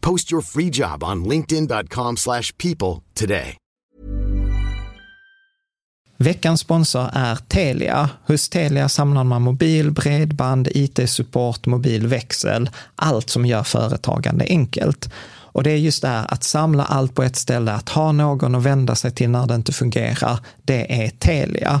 Post your free job on linkedin.com/people today. Veckans sponsor är Telia. Hos Telia samlar man mobil, bredband, IT-support, mobilväxel, allt som gör företagande enkelt. Och det är just det här att samla allt på ett ställe, att ha någon att vända sig till när det inte fungerar, det är Telia.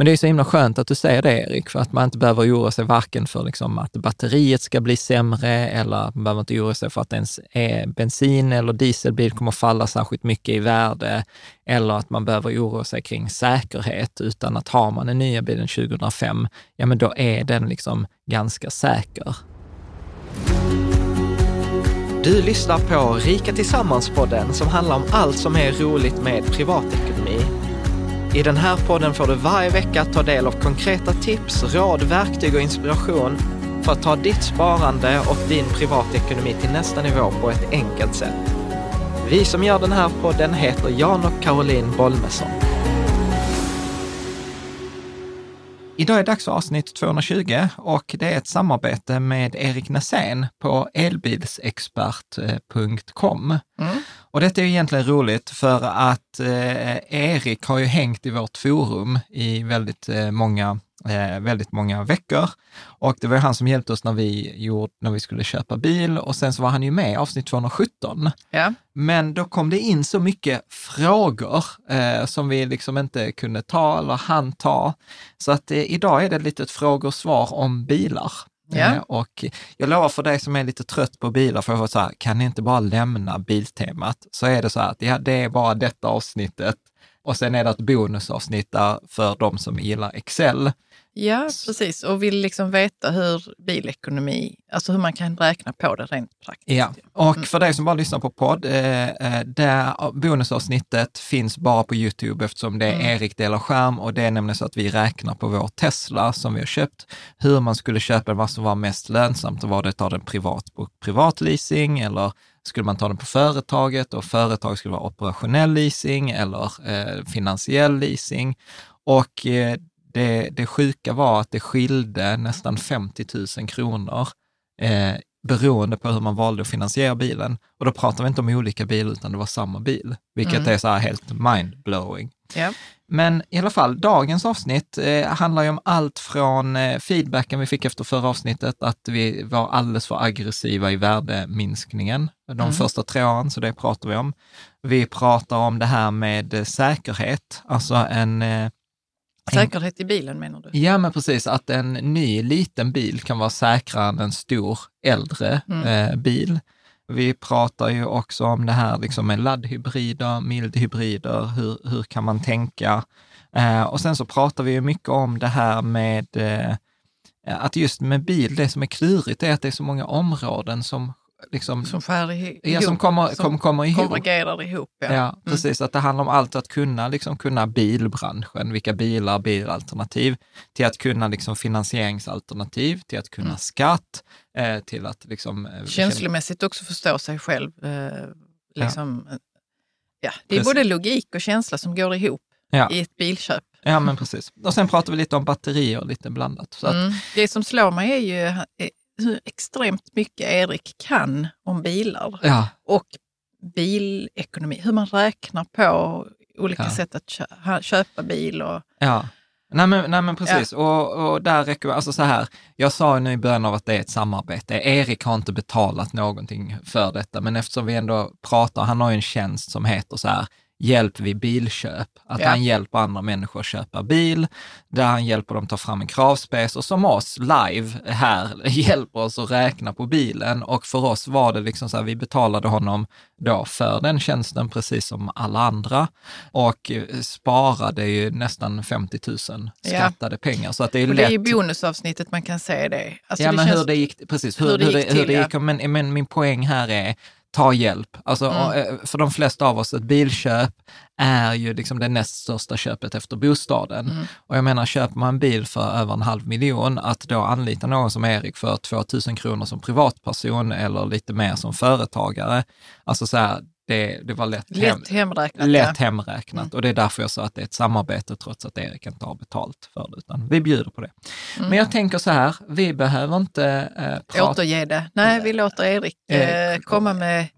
Men det är så himla skönt att du säger det, Erik, för att man inte behöver oroa sig varken för liksom att batteriet ska bli sämre eller att man behöver inte oroa sig för att ens eh, bensin eller dieselbil kommer falla särskilt mycket i värde eller att man behöver oroa sig kring säkerhet, utan att har man den nya bilen 2005, ja men då är den liksom ganska säker. Du lyssnar på Rika Tillsammans-podden som handlar om allt som är roligt med privatekonomi i den här podden får du varje vecka ta del av konkreta tips, råd, verktyg och inspiration för att ta ditt sparande och din privatekonomi till nästa nivå på ett enkelt sätt. Vi som gör den här podden heter Jan och Caroline Bolmesson. Idag är dags för avsnitt 220 och det är ett samarbete med Erik Näsén på elbilsexpert.com. Mm. Och detta är egentligen roligt för att eh, Erik har ju hängt i vårt forum i väldigt eh, många eh, väldigt många veckor. Och det var han som hjälpte oss när vi, gjorde, när vi skulle köpa bil och sen så var han ju med i avsnitt 217. Ja. Men då kom det in så mycket frågor eh, som vi liksom inte kunde ta eller han ta. Så att eh, idag är det ett frågor och svar om bilar. Ja. Eh, och jag lovar för dig som är lite trött på bilar, för att så här, kan ni inte bara lämna Biltemat? Så är det så här att ja, det är bara detta avsnittet och sen är det ett bonusavsnitt där för de som gillar Excel. Ja, precis. Och vill liksom veta hur bilekonomi, alltså hur man kan räkna på det rent praktiskt. Ja, och mm. för dig som bara lyssnar på podd, eh, eh, det bonusavsnittet finns bara på Youtube eftersom det är mm. Erik delar skärm och det är nämligen så att vi räknar på vår Tesla som vi har köpt, hur man skulle köpa vad som var mest lönsamt och var det ta den privat på privatleasing eller skulle man ta den på företaget och företag skulle vara operationell leasing eller eh, finansiell leasing. Och eh, det, det sjuka var att det skilde nästan 50 000 kronor eh, beroende på hur man valde att finansiera bilen. Och då pratar vi inte om olika bilar, utan det var samma bil, vilket Mm. är så här helt mind-blowing. Ja. Men i alla fall, dagens avsnitt eh, handlar ju om allt från eh, feedbacken vi fick efter förra avsnittet, att vi var alldeles för aggressiva i värdeminskningen de Mm. första tre åren, så det pratar vi om. Vi pratar om det här med eh, säkerhet, alltså en eh, Säkerhet i bilen menar du? Ja, men precis, att en ny liten bil kan vara säkrare än en stor äldre Mm. eh, bil. Vi pratar ju också om det här liksom med laddhybrider, mildhybrider, hur, hur kan man tänka? Eh, och sen så pratar vi ju mycket om det här med eh, att just med bil, det som är klurigt är att det är så många områden som liksom, Som skär ihop? ja, som kommer, kommer, kommer ihop. konvergerar ihop. Ja. Ja, Mm. precis. Att det handlar om allt att kunna, liksom, kunna bilbranschen, vilka bilar, bilalternativ, till att kunna liksom, finansieringsalternativ, till att kunna Mm. skatt, eh, till att liksom... eh, Känslomässigt också förstå sig själv. Eh, liksom, eh, ja. Det är Precis. både logik och känsla som går ihop Ja. i ett bilköp. Ja, men precis. Och sen pratar vi lite om batterier, lite blandat. Så att, Mm. Det som slår mig är ju eh, hur extremt mycket Erik kan om bilar ja, och bilekonomi. Hur man räknar på olika Ja. sätt att köpa bil. Och, ja. Nej men, nej men precis, och, och där räcker alltså så här, jag sa nu i början av att det är ett samarbete. Erik har inte betalat någonting för detta, men eftersom vi ändå pratar, han har ju en tjänst som heter så här, hjälp vid bilköp. Att Ja. han hjälper andra människor att köpa bil, där han hjälper dem ta fram en kravspec och som oss live här hjälper oss att räkna på bilen. Och för oss var det liksom så här, vi betalade honom då för den tjänsten precis som alla andra och eh, sparade ju nästan 50 000 Ja. skattade pengar. Så att det är och det är lätt. i bonusavsnittet man kan se det. Alltså ja, det men känns- hur det gick, precis, hur, hur det hur, gick det, hur till, det ja. gick, men, men min poäng här är, ta hjälp. Alltså, Mm. eh, för de flesta av oss, ett bilköp är ju liksom det näst största köpet efter bostaden. Mm. Och jag menar, köper man en bil för över en halv miljon, att då anlita någon som Erik för 2000 kronor som privatperson eller lite mer som företagare, alltså så här, det, det var lätt, hem, Lätt hemräknat. lätt ja. hemräknat. Mm. Och det är därför jag sa att det är ett samarbete, trots att Erik inte har betalt för det, utan vi bjuder på det. Mm. Men jag tänker så här, vi behöver inte eh, prata... Återge det. Nej, vi låter Erik eh, komma med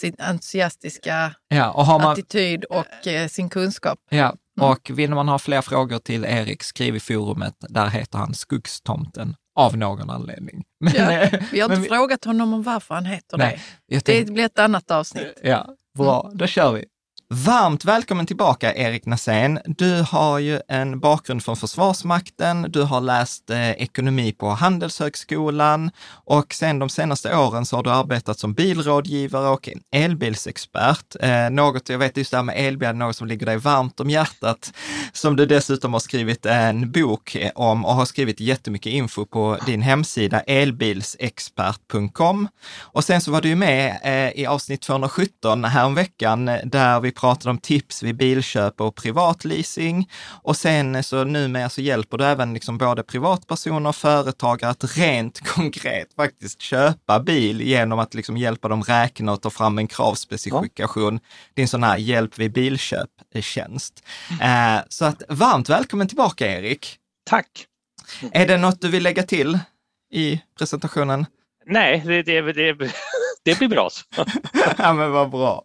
sin entusiastiska Ja, och man, attityd och eh, sin kunskap. Ja, och vill man ha fler frågor till Erik, skriv i forumet. Där heter han Skuggstomten av någon anledning. Men, Ja, eh, Vi har inte frågat honom om varför han heter Nej, det. jag Det tänkte, blir ett annat avsnitt. ja, bra, då kör vi. Varmt välkommen tillbaka Erik Nassén. Du har ju en bakgrund från Försvarsmakten, du har läst eh, ekonomi på Handelshögskolan och sen de senaste åren så har du arbetat som bilrådgivare och elbilsexpert. Eh, något, jag vet just det här med elbil, något som ligger dig varmt om hjärtat, som du dessutom har skrivit en bok eh, om och har skrivit jättemycket info på din hemsida elbilsexpert.com. Och sen så var du ju med eh, i avsnitt 217 häromveckan eh, där vi pratade om tips vid bilköp och privatleasing. Och sen eh, så numera så hjälper du även liksom både privatpersoner och företagare att rent konkret faktiskt köpa bil genom att liksom hjälpa dem räkna och ta fram en kravspecifikation. Din sån här hjälp vid bilköp-tjänst. Eh, så att varmt välkommen tillbaka Erik. Tack. Är det något du vill lägga till i presentationen? Nej, det, det, det, det blir bra. ja, men vad bra.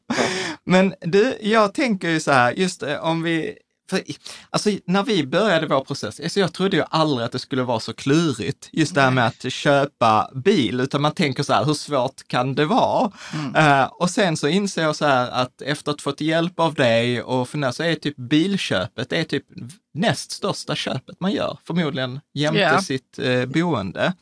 Men du, jag tänker ju så här, just eh, om vi, för, alltså när vi började vår process, alltså jag trodde ju aldrig att det skulle vara så klurigt, just det här med att köpa bil, utan man tänker så här, hur svårt kan det vara? Eh, och sen så inser jag så här att efter att fått hjälp av dig och fundera så är typ bilköpet, det är typ näst största köpet man gör, förmodligen jämte Ja. sitt eh, boende.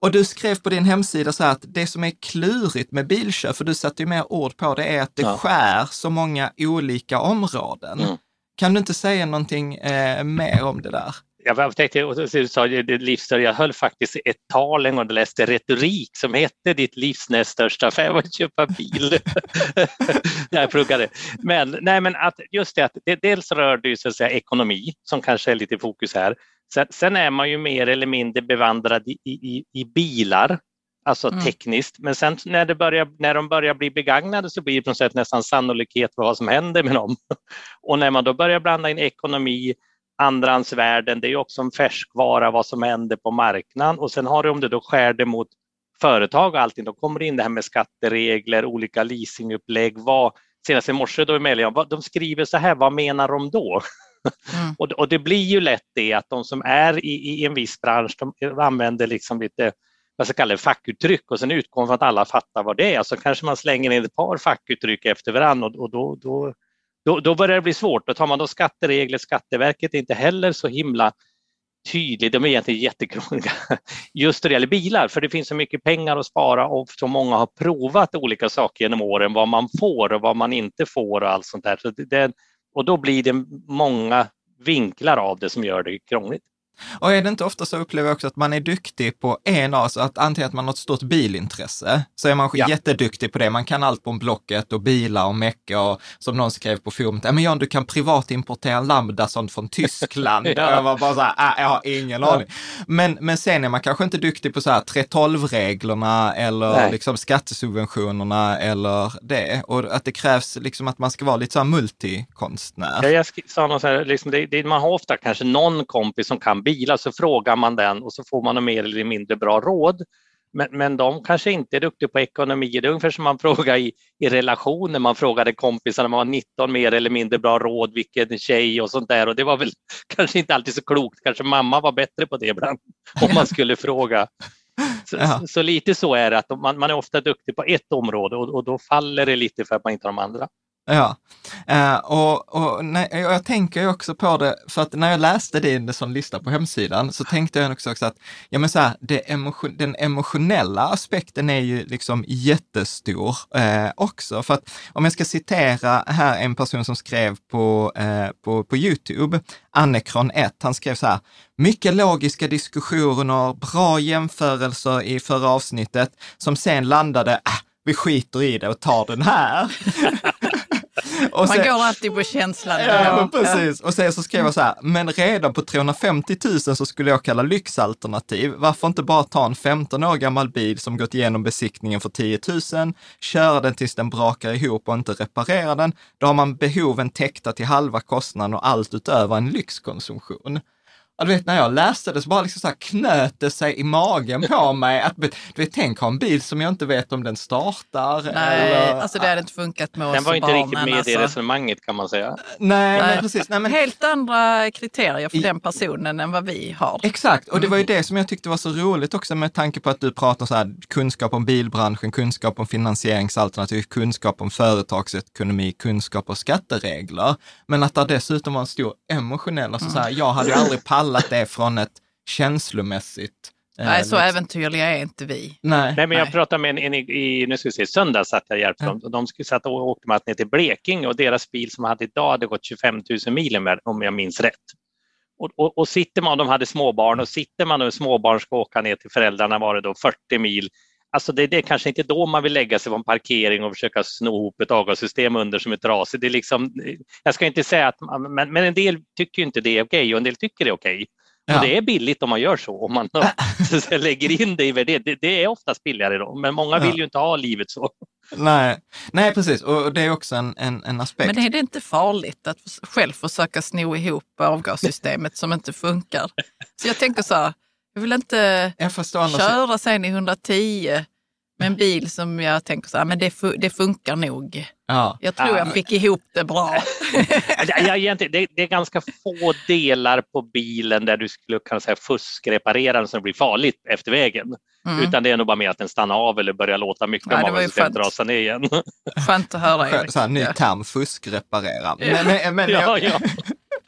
Och du skrev på din hemsida så här att det som är klurigt med bilköp, för du satte ju mer ord på det, är att det Ja. skär så många olika områden. Mm. Kan du inte säga någonting eh, mer om det där? Jag tänkte, och så- du sa livsstil, jag höll faktiskt ett tal en gång och läste retorik som hette Ditt livs näst största affär var att köpa bil. Jag pluggade. Men, nej, men att just det att det, dels rör det ju så att säga ekonomi som kanske är lite i fokus här. Sen, sen är man ju mer eller mindre bevandrad i, i, i bilar, alltså Mm. tekniskt. Men sen när, det börjar, när de börjar bli begagnade så blir det på något sätt nästan sannolikhet för vad som händer med dem. Och när man då börjar blanda in ekonomi, andrahandsvärden, det är ju också en färskvara vad som händer på marknaden och sen har du om det då skär det mot företag och allting, då kommer det in det här med skatteregler, olika leasingupplägg. Vad, senast i morse då i de skriver så här, vad menar de då? Mm. och, och, det blir ju lätt det att de som är i, i en viss bransch, de använder liksom lite vad ska kalla det, fackuttryck och sen utgår från att alla fattar vad det är. Så kanske man slänger in ett par fackuttryck efter varandra och, och då, då, då, då börjar det bli svårt. Då tar man då skatteregler, Skatteverket är inte heller så himla tydligt, de är egentligen jättekrångliga, just när det gäller bilar, för det finns så mycket pengar att spara och så många har provat olika saker genom åren, vad man får och vad man inte får och allt sånt där. Så det, och då blir det många vinklar av det som gör det krångligt. Och är det inte ofta så upplever jag också att man är duktig på en av, så att antingen att man har ett stort bilintresse, så är man ja. jätteduktig på det. Man kan allt om Blocket och bilar och mecka och som någon skrev på forumet, ja men Jan, du kan privatimportera Lambdason från Tyskland. ja. Och jag var bara så här, äh, jag har ingen ja. aning. Men, men sen är man kanske inte duktig på så här 3.12-reglerna eller liksom skattesubventionerna eller det. Och att det krävs liksom att man ska vara lite så här multikonstnär. Ja, jag sa något så här, liksom det, det, man har ofta kanske någon kompis som kan bilar så frågar man den och så får man mer eller mindre bra råd. Men, men de kanske inte är duktiga på ekonomi. Det är ungefär som man frågar i, i relationer. Man frågade kompisar när man var 19 mer eller mindre bra råd, vilken tjej och sånt där. Och det var väl kanske inte alltid så klokt. Kanske mamma var bättre på det ibland om man skulle fråga. Så, ja. så, lite så är det att man, man, är ofta duktig på ett område och, och då faller det lite för att man inte har de andra. Ja, uh, och, och nej, jag tänker ju också på det, för att när jag läste din sån lista på hemsidan så tänkte jag också, också att ja, men så här, det emotion, den emotionella aspekten är ju liksom jättestor uh, också. För att om jag ska citera här en person som skrev på, uh, på, på Youtube, Annekron1, han skrev så här, mycket logiska diskussioner, bra jämförelser i förra avsnittet som sen landade, äh, vi skiter i det och tar den här. Och Man går alltid på känslan. Ja, precis. Och sen så skrev jag så här, men redan på 350 000 så skulle jag kalla lyxalternativ. Varför inte bara ta en 15 år gammal bil som gått igenom besiktningen för 10 000, köra den tills den brakar ihop och inte reparera den. Då har man behoven täckta till halva kostnaden och allt utöver en lyxkonsumtion. Ja, du vet när jag läste det så bara liksom så här knöt det sig i magen på mig. Att, du vet, tänk ha en bil som jag inte vet om den startar. Nej, eller... alltså det hade inte funkat med oss Den var inte barnen, riktigt med alltså. i resonemanget kan man säga. Nej, Nej. precis. Nej, men... Helt andra kriterier för I... den personen än vad vi har. Exakt, och det var ju mm. det som jag tyckte var så roligt också med tanke på att du pratar så här kunskap om bilbranschen, kunskap om finansieringsalternativ, kunskap om företagsekonomi, kunskap om skatteregler. Men att det dessutom var en stor emotionell, alltså mm. så här, jag hade ju aldrig pallat kallat det från ett känslomässigt eh, Nej, så äventyrliga är inte vi. Nej, Nej men jag pratade med en, en i, nu ska vi se, söndags satt jag hjälpte dem. De skulle satt och åkte ner till Blekinge och deras bil som hade idag hade gått 25 000 mil om jag minns rätt. Och, och, och sitter man, de hade småbarn och sitter man och småbarn ska åka ner till föräldrarna var det då 40 mil. Alltså det, det är kanske inte då man vill lägga sig på en parkering och försöka sno ihop ett avgassystem under som är trasigt. Det är liksom, jag ska inte säga att, man, men, men en del tycker inte det är okej okay, och en del tycker det är okej. Okay. Ja. Och det är billigt om man gör så, om man så lägger in det i värdet. Det, det är oftast billigare då, men många vill ju inte ha livet så. Nej, Nej precis, och det är också en, en, en aspekt. Men är det inte farligt att själv försöka sno ihop avgassystemet som inte funkar? Så jag tänker så här, jag vill inte jag köra sen i 110 med en bil som jag tänker så här, men det, det funkar nog. Ja. Jag tror jag fick ihop det bra. ja, det, det, är ganska få delar på bilen där du skulle kunna säga fuskreparera den så det blir farligt efter vägen. Mm. Utan det är nog bara mer att den stannar av eller börjar låta mycket ja, och sen rasar ner igen. Skönt att höra Erik. Så här, ny term, fuskreparera. Men, men, men ja, jag,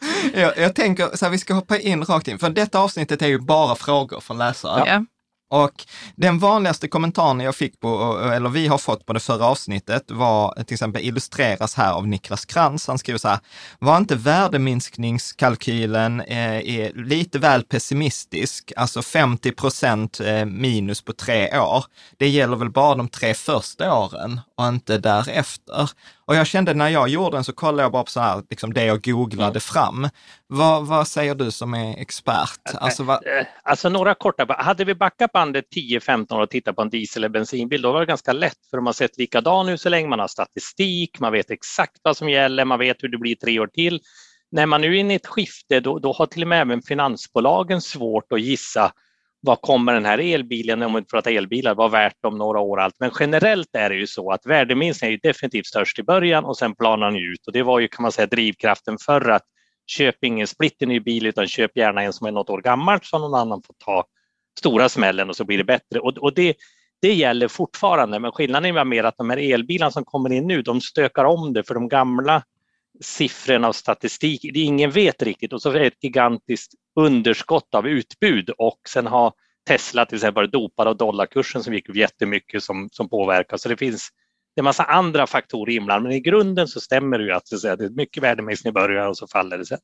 jag, jag, tänker så här, vi ska hoppa in rakt in, för detta avsnittet är ju bara frågor från läsare. Ja. Och den vanligaste kommentaren jag fick på, eller vi har fått på det förra avsnittet var till exempel illustreras här av Niklas Krantz. Han skriver så här, var inte värdeminskningskalkylen eh, lite väl pessimistisk, alltså 50 procent eh, minus på tre år. Det gäller väl bara de tre första åren och inte därefter. Och jag kände när jag gjorde den så kollade jag bara på så här, liksom det jag googlade mm. fram. Vad, vad säger du som är expert? Alltså, vad... Alltså några korta, hade vi backat bandet 10-15 år och tittat på en diesel eller bensinbil, då var det ganska lätt för de har sett likadan ut så länge man har statistik, man vet exakt vad som gäller, man vet hur det blir tre år till. När man nu är inne i ett skifte, då, då har till och med även finansbolagen svårt att gissa vad kommer den här elbilen, om vi pratar elbilar, vara värt om några år allt. Men generellt är det ju så att värdeminskningen är definitivt störst i början och sen planar den ut och det var ju kan man säga drivkraften för att köp ingen splitterny bil utan köp gärna en som är något år gammalt så någon annan får ta stora smällen och så blir det bättre. Och, och det, det gäller fortfarande, men skillnaden är mer att de här elbilarna som kommer in nu, de stökar om det för de gamla siffrorna och statistik, det ingen vet riktigt och så är det ett gigantiskt underskott av utbud och sen har Tesla till exempel varit dopad av dollarkursen som gick upp jättemycket som, som påverkar. Så det finns det är massa andra faktorer inblandade, men i grunden så stämmer det ju att det är mycket värdeminskning i början och så faller det sen.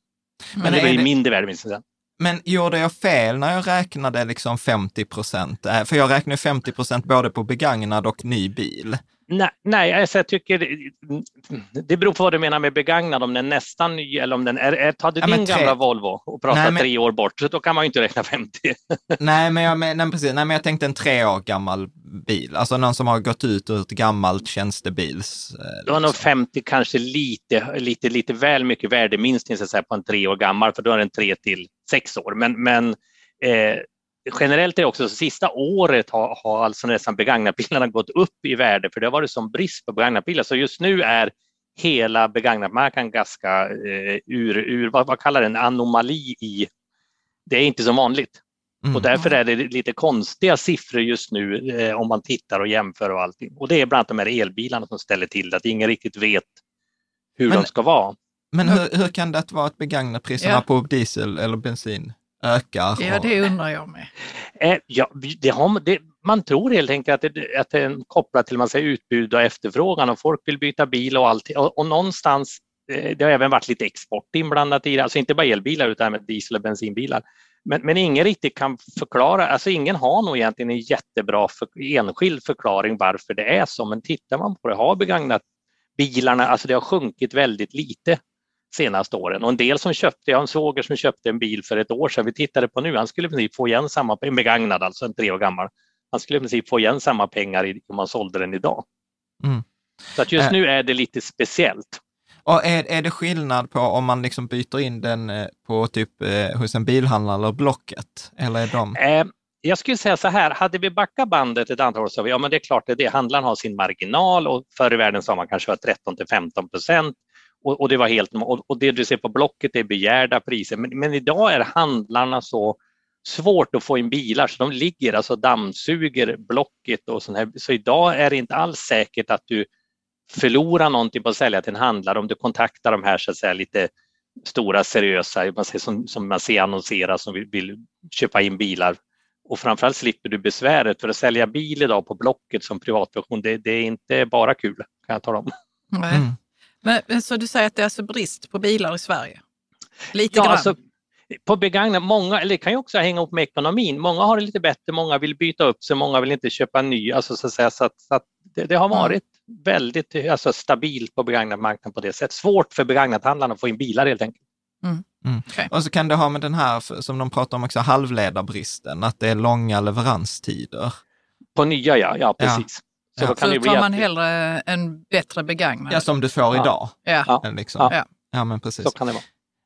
Men, men det blir det... mindre värdeminskning sen. Men gjorde jag fel när jag räknade liksom 50 procent? Eh, för jag räknar 50 procent både på begagnad och ny bil. Nej, nej alltså jag tycker det, det beror på vad du menar med begagnad, om den är nästan ny eller om den är, är tar du ja, din tre... gamla Volvo och pratar nej, men... tre år bort, så då kan man ju inte räkna 50. nej, men jag, nej, precis, nej, men jag tänkte en tre år gammal bil, alltså någon som har gått ut ur ett gammalt tjänstebils... Eh, liksom. Var nog 50 kanske lite, lite, lite väl mycket värdeminskning så att säga, på en tre år gammal, för då är den tre till sex år. Men, men eh, generellt är det också så sista året har, har alltså nästan begagnatbilarna gått upp i värde för det har varit som brist på begagnatbilar. Så just nu är hela begagnatmarknaden ganska eh, ur, ur vad, vad kallar det, en anomali i, det är inte så vanligt. Mm. Och därför är det lite konstiga siffror just nu eh, om man tittar och jämför och allting. Och det är bland annat de här elbilarna som ställer till det, att ingen riktigt vet hur men, de ska vara. Men hur, hur kan det vara att begagnatpriserna ja. på diesel eller bensin ökar? Ja, det undrar jag med. Eh, ja, det har, det, man tror helt enkelt att det, att det är kopplat till man säger, utbud och efterfrågan och folk vill byta bil och allt. Och, och någonstans, eh, det har även varit lite export inblandat i det, alltså inte bara elbilar utan även diesel och bensinbilar. Men, men ingen riktigt kan förklara, alltså ingen har nog egentligen en jättebra för, enskild förklaring varför det är så, men tittar man på det, har begagnat bilarna, alltså det har sjunkit väldigt lite senaste åren. Och en del som köpte, jag har en svåger som köpte en bil för ett år sedan, vi tittade på nu, han skulle i princip få igen samma, en begagnad alltså, en tre år gammal. Han skulle i princip få igen samma pengar om man sålde den idag. Mm. Så att just äh, nu är det lite speciellt. Och är, är det skillnad på om man liksom byter in den eh, på typ eh, hos en bilhandlare eller Blocket? Eller är de... Eh, jag skulle säga så här, hade vi backat bandet ett antal år så ja men det är klart det är det, handlaren har sin marginal och förr i världen sa man kanske 13 till 15 procent och, och, det var helt och, och det du ser på Blocket är begärda priser. Men, men idag är handlarna så svårt att få in bilar så de ligger alltså dammsuger Blocket och sånt här. Så idag är det inte alls säkert att du förlorar någonting på att sälja till en handlare om du kontaktar de här så att säga lite stora seriösa, man ser, som, som man ser annonsera som vill, vill köpa in bilar. Och framförallt slipper du besväret för att sälja bil idag på Blocket som privatversion, det, det är inte bara kul kan jag tala om. Mm. Men, så du säger att det är alltså brist på bilar i Sverige? Lite ja, grann? Alltså, på begagnat, många, eller det kan ju också hänga ihop med ekonomin. Många har det lite bättre, många vill byta upp sig, många vill inte köpa ny. Alltså, så att säga, så att, så att det, det, har varit mm. väldigt alltså, stabilt på begagnatmarknaden på det sättet. Svårt för begagnathandlarna att få in bilar helt enkelt. Mm. Mm. Okay. Och så kan det ha med den här, som de pratar om också, halvledarbristen, att det är långa leveranstider. På nya ja, ja precis. Så, ja. då kan så tar man hellre en bättre begagnad? Ja, som du får idag. Ja. Liksom. ja. ja, men precis. Så kan det vara.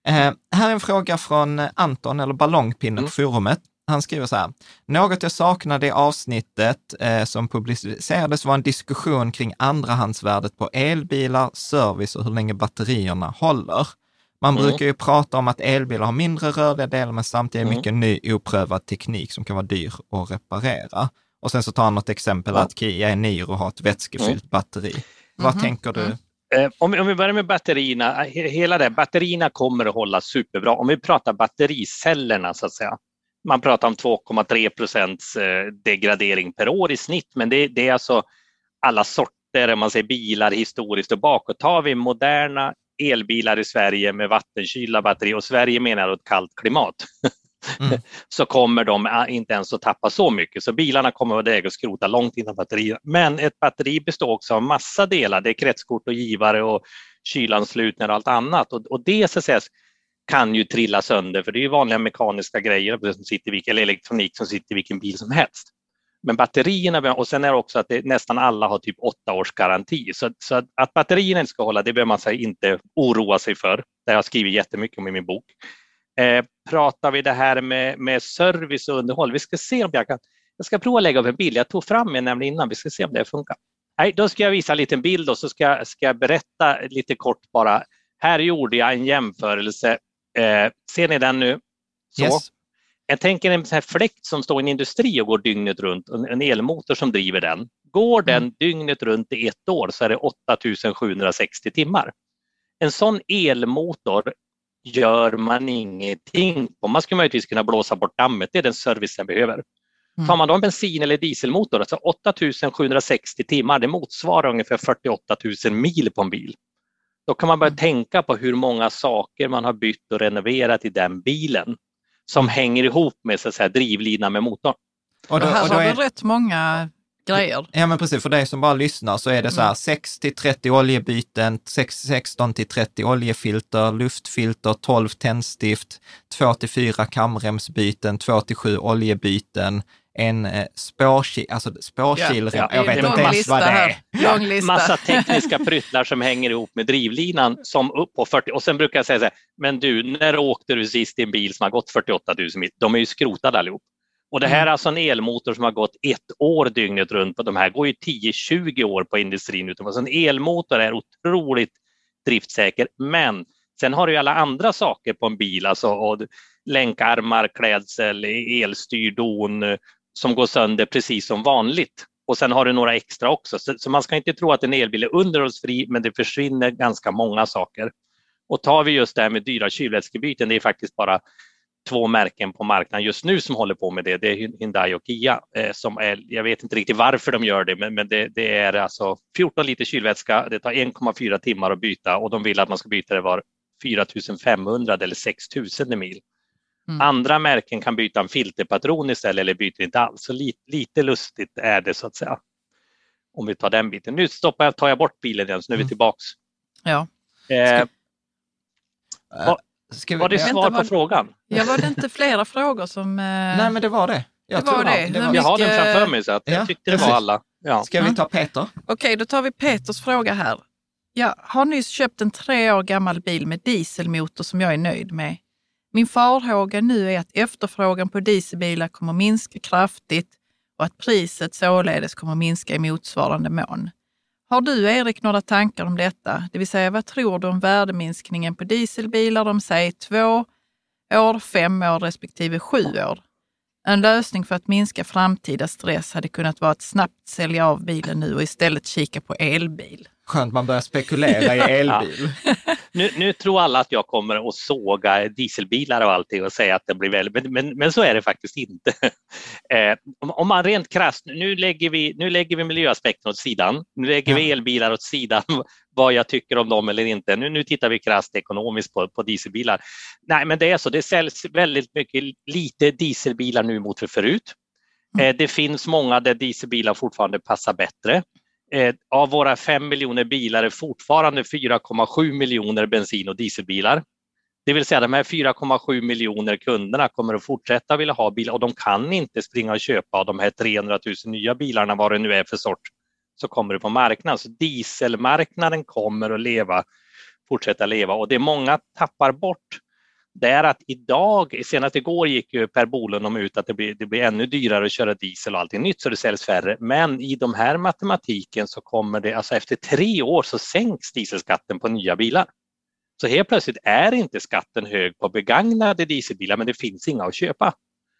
Eh, här är en fråga från Anton, eller Ballongpinne mm. på forumet. Han skriver så här, något jag saknade i avsnittet eh, som publicerades var en diskussion kring andrahandsvärdet på elbilar, service och hur länge batterierna håller. Man mm. brukar ju prata om att elbilar har mindre rörliga delar, men samtidigt mm. mycket ny oprövad teknik som kan vara dyr att reparera. Och sen så tar han något exempel ja. att Kia Niro har ett vätskefyllt mm. batteri. Vad mm. tänker du? Eh, om, om vi börjar med batterierna, hela det, batterierna kommer att hålla superbra. Om vi pratar battericellerna så att säga. Man pratar om 2,3 procents eh, degradering per år i snitt, men det, det är alltså alla sorter, man säger bilar historiskt och bakåt. Tar vi moderna elbilar i Sverige med vattenkylda batterier och Sverige menar ett kallt klimat. Mm. så kommer de äh, inte ens att tappa så mycket. Så bilarna kommer att vara väga och skrota långt innan batterier. Men ett batteri består också av massa delar. Det är kretskort och givare och kylanslutningar och allt annat. Och, och det så att säga, kan ju trilla sönder för det är vanliga mekaniska grejer som sitter, eller elektronik som sitter i vilken bil som helst. Men batterierna, och sen är det också att det, nästan alla har typ åtta års garanti. Så, så att, att batterierna inte ska hålla, det behöver man här, inte oroa sig för. Det har jag skrivit jättemycket om i min bok. Eh, pratar vi det här med, med service och underhåll, vi ska se om jag kan, jag ska prova att lägga upp en bild, jag tog fram en nämligen innan, vi ska se om det funkar. Nej, då ska jag visa en liten bild och så ska, ska jag berätta lite kort bara. Här gjorde jag en jämförelse. Eh, ser ni den nu? Så. Yes. Jag tänker en sån här fläkt som står i en industri och går dygnet runt, en elmotor som driver den. Går den mm. dygnet runt i ett år så är det 8760 timmar. En sån elmotor gör man ingenting på. Man skulle möjligtvis kunna blåsa bort dammet, det är den service den behöver. Mm. Tar man då en bensin eller dieselmotor, alltså 8760 timmar, det motsvarar ungefär 48 000 mil på en bil. Då kan man börja mm. tänka på hur många saker man har bytt och renoverat i den bilen som hänger ihop med så att säga, drivlinan med motorn. Och, då, och här har är... du rätt många grejer. Ja men precis, för dig som bara lyssnar så är det så här mm. 6 till 30 oljebyten, 16 till 30 oljefilter, luftfilter, 12 tändstift, 2 till 4 kamremsbyten, 2 till 7 oljebyten, en eh, spårkil, alltså spårkilrem, ja, ja, jag vet inte ens vad det är. Lång lista. Massa tekniska pryttlar som hänger ihop med drivlinan som upp på 40 och sen brukar jag säga så här, men du, när åkte du sist i en bil som har gått 48 000 mil? De är ju skrotade allihop. Och det här mm. är alltså en elmotor som har gått ett år dygnet runt. de här går ju 10-20 år på industrin. Så en elmotor är otroligt driftsäker. Men sen har du ju alla andra saker på en bil, alltså länkarmar, klädsel, elstyrdon som går sönder precis som vanligt. Och sen har du några extra också. Så, så man ska inte tro att en elbil är underhållsfri, men det försvinner ganska många saker. Och tar vi just det här med dyra kylvätskebyten, det är faktiskt bara två märken på marknaden just nu som håller på med det. Det är Hyundai och Kia. Eh, som är, jag vet inte riktigt varför de gör det, men, men det, det, är alltså 14 liter kylvätska. Det tar 1,4 timmar att byta och de vill att man ska byta det var 4 500 eller 6 000 mil. Mm. Andra märken kan byta en filterpatron istället eller byter inte alls. Så lite, lite lustigt är det så att säga. Om vi tar den biten. Nu stoppar jag, tar jag bort bilen igen, så nu är vi mm. tillbaks. Ja. Eh, Ska vi, var det svar vänta, på var, frågan? Ja, var det inte flera frågor som... Eh... Nej, men det var det. Jag, det var det. det var... jag har den framför mig så att ja, jag tyckte det var alla. Ja. Ska vi ta Peter? Okej, okay, då tar vi Peters fråga här. Jag har nyss köpt en tre år gammal bil med dieselmotor som jag är nöjd med. Min farhåga nu är att efterfrågan på dieselbilar kommer minska kraftigt och att priset således kommer minska i motsvarande mån. Har du, Erik, några tankar om detta? Det vill säga, vad tror du om värdeminskningen på dieselbilar om säg två år, fem år respektive sju år? En lösning för att minska framtida stress hade kunnat vara att snabbt sälja av bilen nu och istället kika på elbil. Skönt, man börjar spekulera i elbil. Nu, nu, tror alla att jag kommer att såga dieselbilar och allting och säga att det blir väldigt, men, men, men så är det faktiskt inte. eh, om, om, man rent krasst, nu lägger vi, nu lägger vi miljöaspekten åt sidan, nu lägger ja. vi elbilar åt sidan, vad jag tycker om dem eller inte. Nu, nu tittar vi krasst ekonomiskt på, på dieselbilar. Nej, men det är så, det säljs väldigt mycket lite dieselbilar nu mot för förut. Mm. Eh, det finns många där dieselbilar fortfarande passar bättre. Eh, av våra 5 miljoner bilar är fortfarande 4,7 miljoner bensin och dieselbilar. Det vill säga de här 4,7 miljoner kunderna kommer att fortsätta vilja ha bilar och de kan inte springa och köpa av de här 300 000 nya bilarna, vad det nu är för sort, så kommer det på marknaden. Så dieselmarknaden kommer att leva, fortsätta leva och det många tappar bort det är att idag, senast igår gick ju Per Bolund ut att det blir, det blir ännu dyrare att köra diesel och allting nytt så det säljs färre. Men i de här matematiken så kommer det, alltså efter tre år så sänks dieselskatten på nya bilar. Så helt plötsligt är inte skatten hög på begagnade dieselbilar men det finns inga att köpa.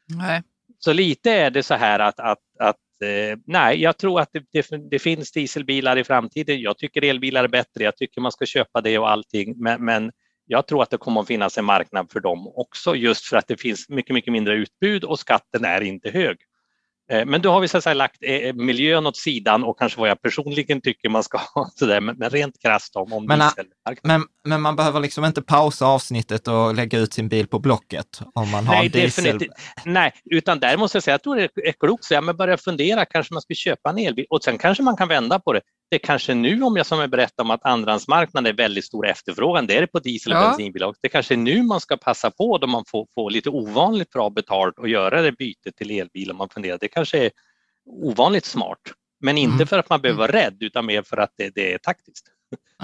Nej. Så lite är det så här att, att, att eh, nej, jag tror att det, det, det, finns dieselbilar i framtiden. Jag tycker elbilar är bättre, jag tycker man ska köpa det och allting men, men jag tror att det kommer att finnas en marknad för dem också just för att det finns mycket, mycket mindre utbud och skatten är inte hög. Eh, men då har vi så att säga lagt eh, miljön åt sidan och kanske vad jag personligen tycker man ska ha, men rent krasst om, om men, men, men, man behöver liksom inte pausa avsnittet och lägga ut sin bil på Blocket om man har Nej, diesel? Nej, utan där måste jag säga att jag tror det är klokt, så jag börja fundera, kanske man ska köpa en elbil och sen kanske man kan vända på det det kanske nu, om jag som jag berättade om att andrahandsmarknaden är väldigt stor efterfrågan, det är det på diesel och ja. bensinbilar. Det kanske är nu man ska passa på då man får, får lite ovanligt bra betalt och göra det bytet till elbil om man funderar. Det kanske är ovanligt smart, men inte mm. för att man behöver vara rädd utan mer för att det, det är taktiskt.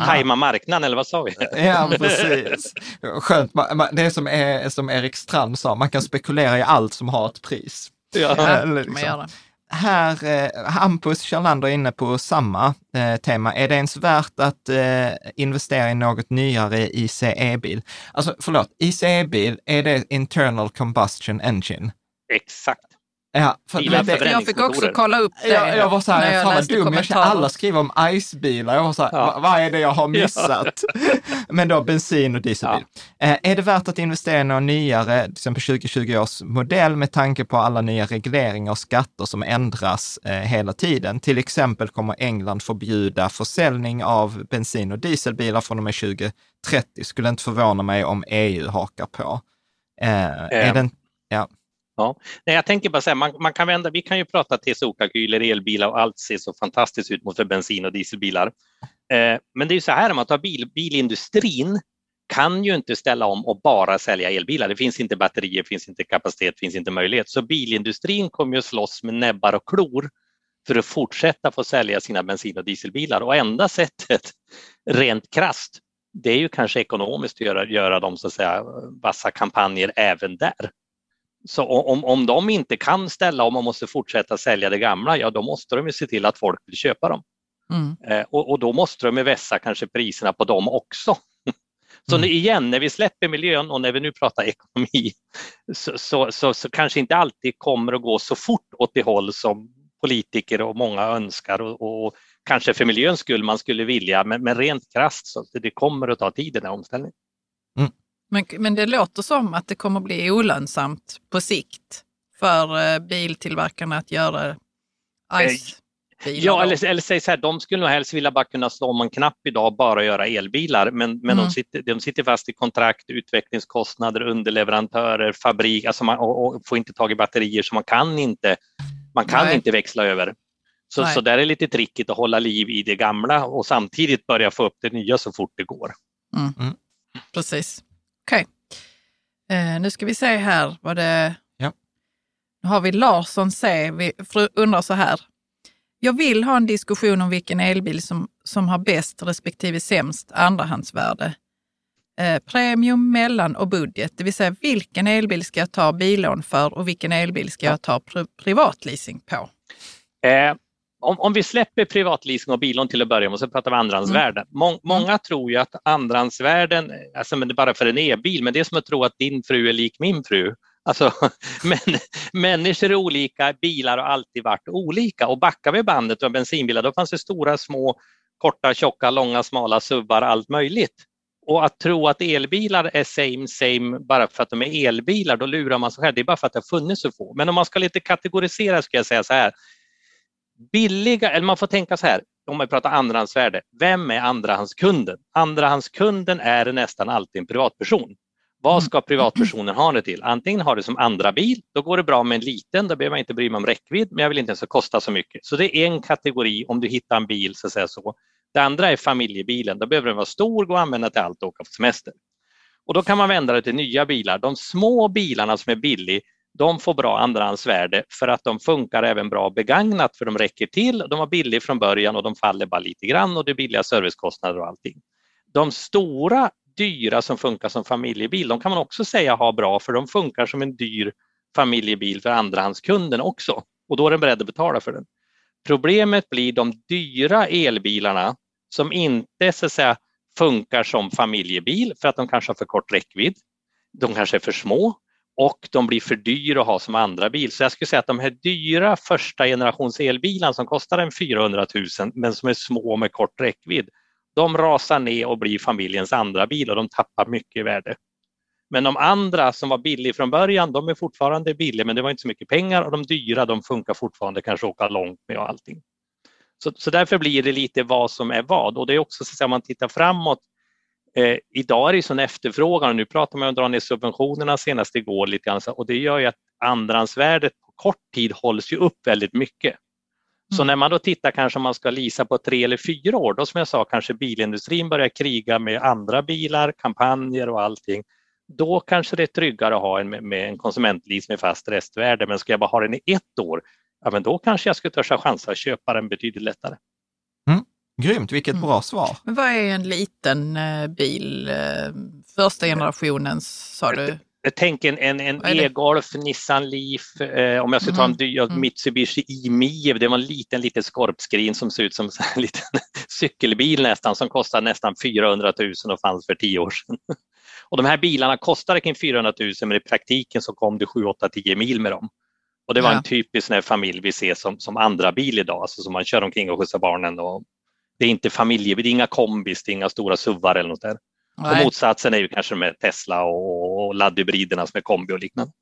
tajma marknaden eller vad sa vi? Ja, precis. Skönt. Det är som, är som Erik Strand sa, man kan spekulera i allt som har ett pris. Ja, liksom. Här, eh, Hampus Kjelllander är inne på samma eh, tema. Är det ens värt att eh, investera i något nyare ICE-bil? Alltså, förlåt, ICE-bil, är det internal combustion engine? Exakt. Ja, för det, jag fick också kolla upp det. Jag, jag var så här, jag fan vad dum, jag alla skriver om ICE-bilar. Jag var så här, ja. vad är det jag har missat? Ja. Men då bensin och dieselbil. Ja. Eh, är det värt att investera i någon nyare, till exempel 2020 års modell med tanke på alla nya regleringar och skatter som ändras eh, hela tiden? Till exempel kommer England förbjuda försäljning av bensin och dieselbilar från och med 2030. Skulle inte förvåna mig om EU hakar på. Eh, är den, ja. Ja. Nej, jag tänker bara så här, man, man, kan vända, vi kan ju prata TCO-kalkyler, elbilar och allt ser så fantastiskt ut mot för bensin och dieselbilar. Eh, men det är ju så här om man tar bil, bilindustrin kan ju inte ställa om och bara sälja elbilar. Det finns inte batterier, finns inte kapacitet, finns inte möjlighet. Så bilindustrin kommer ju att slåss med näbbar och klor för att fortsätta få sälja sina bensin och dieselbilar och enda sättet rent krast det är ju kanske ekonomiskt att göra, göra de så att säga vassa kampanjer även där. Så om, om de inte kan ställa om och måste fortsätta sälja det gamla, ja då måste de ju se till att folk vill köpa dem. Mm. Eh, och, och, då måste de vässa kanske priserna på dem också. Så mm. igen, när vi släpper miljön och när vi nu pratar ekonomi så, så, så, så, kanske inte alltid kommer att gå så fort åt det håll som politiker och många önskar och, och kanske för miljöns skull man skulle vilja, men, men rent krasst så det kommer att ta tid den här omställningen. Mm. Men, men det låter som att det kommer bli olönsamt på sikt för eh, biltillverkarna att göra eh, ICE. Ja, eller, eller säg så här, de skulle nog helst vilja bara kunna slå om en knapp idag och bara göra elbilar, men, men mm. de, sitter, de sitter fast i kontrakt, utvecklingskostnader, underleverantörer, fabrik, alltså man, och, och får inte tag i batterier så man kan inte, man kan inte växla över. Så, så där är lite trickigt att hålla liv i det gamla och samtidigt börja få upp det nya så fort det går. Mm. Mm. Precis. Okej. Okay. Eh, nu ska vi se här vad det... Ja. Nu har vi Larsson C. Vi undrar så här. Jag vill ha en diskussion om vilken elbil som, som har bäst respektive sämst andrahandsvärde. Eh, premium, mellan och budget, det vill säga vilken elbil ska jag ta bilån för och vilken elbil ska jag ta pri privatleasing på? Eh, om, om vi släpper privatleasing och bilån till att börja med och så pratar vi andrahandsvärden. Mm. Må, många mm. tror ju att andrahandsvärden, alltså men det är bara för en e-bil, men det är som att tro att din fru är lik min fru. Alltså, men, människor är olika, bilar har alltid varit olika och backar vi bandet och bensinbilar då fanns det stora, små, korta, tjocka, långa, smala subbar, allt möjligt. Och att tro att elbilar är same same bara för att de är elbilar, då lurar man sig själv. Det är bara för att det har funnits så få. Men om man ska lite kategorisera ska jag säga så här billiga, eller man får tänka så här, om man pratar andrahandsvärde, vem är andrahandskunden? Andrahandskunden är nästan alltid en privatperson. Vad ska privatpersonen ha det till? Antingen ha det som andra bil, då går det bra med en liten, då behöver man inte bry mig om räckvidd, men jag vill inte ens kosta så mycket. Så det är en kategori om du hittar en bil, så att säga så. Det andra är familjebilen, då behöver den vara stor, gå att använda till allt och åka på semester. Och då kan man vända det till nya bilar. De små bilarna som är billiga, de får bra andrahandsvärde för att de funkar även bra begagnat för de räcker till, de var billiga från början och de faller bara lite grann och det är billiga servicekostnader och allting. De stora dyra som funkar som familjebil, de kan man också säga har bra för de funkar som en dyr familjebil för andrahandskunden också och då är den beredd att betala för den. Problemet blir de dyra elbilarna som inte så att säga, funkar som familjebil för att de kanske har för kort räckvidd. De kanske är för små och de blir för dyra att ha som andra bil. Så jag skulle säga att de här dyra första generations elbilarna som kostar en 400 000 men som är små med kort räckvidd, de rasar ner och blir familjens andra bil och de tappar mycket i värde. Men de andra som var billiga från början, de är fortfarande billiga men det var inte så mycket pengar och de dyra de funkar fortfarande, kanske åka långt med och allting. Så, så därför blir det lite vad som är vad och det är också så att om man tittar framåt Eh, idag är det sån efterfrågan och nu pratar man om att dra ner subventionerna senast igår lite grann och det gör ju att andrahandsvärdet på kort tid hålls ju upp väldigt mycket. Så mm. när man då tittar kanske om man ska lisa på tre eller fyra år, då som jag sa kanske bilindustrin börjar kriga med andra bilar, kampanjer och allting. Då kanske det är tryggare att ha en, med en konsumentlease med fast restvärde, men ska jag bara ha den i ett år, ja men då kanske jag skulle törs chansa att köpa den betydligt lättare. Grymt, vilket mm. bra svar. Men vad är en liten eh, bil? Eh, första generationens, sa du? Jag tänker en, en e-golf, Nissan Leaf, eh, om jag ska ta en mm. mm. Mitsubishi e-Mie, det var en liten, liten skorpskrin som ser ut som en liten cykelbil nästan, som kostar nästan 400 000 och fanns för tio år sedan. Och de här bilarna kostade kring 400 000 men i praktiken så kom det 7, 8, 10 mil med dem. Och det var ja. en typisk sån familj vi ser som, som andra bil idag, alltså som man kör omkring och skjutsar barnen. Och det är inte familje, det är inga kombis, det är inga stora suvar eller något där. Och motsatsen är ju kanske med Tesla och, och laddhybriderna som är kombi och liknande.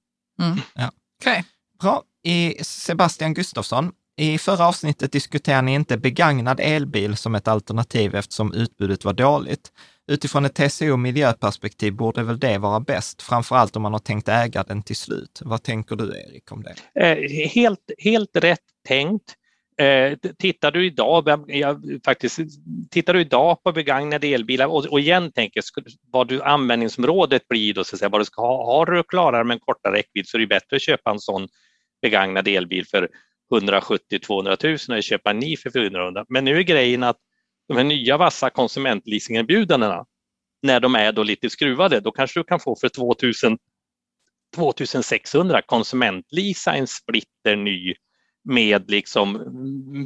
Mm. Ja. Okay. Bra. I Sebastian Gustafsson, i förra avsnittet diskuterade ni inte begagnad elbil som ett alternativ eftersom utbudet var dåligt. Utifrån ett TCO miljöperspektiv borde väl det vara bäst, framför allt om man har tänkt äga den till slut. Vad tänker du Erik om det? Eh, helt, helt rätt tänkt. Eh, tittar du idag, ja, faktiskt, tittar du idag på begagnade elbilar och, och igen tänker vad du, användningsområdet blir då, så att säga, vad du ska ha. Har du klarare med en kortare räckvidd så är det bättre att köpa en sån begagnad elbil för 170-200 000 än köpa en ny för 400 Men nu är grejen att de här nya vassa konsumentleasingerbjudandena, när de är då lite skruvade, då kanske du kan få för 2000 2600 konsumentleasa en splitter ny med liksom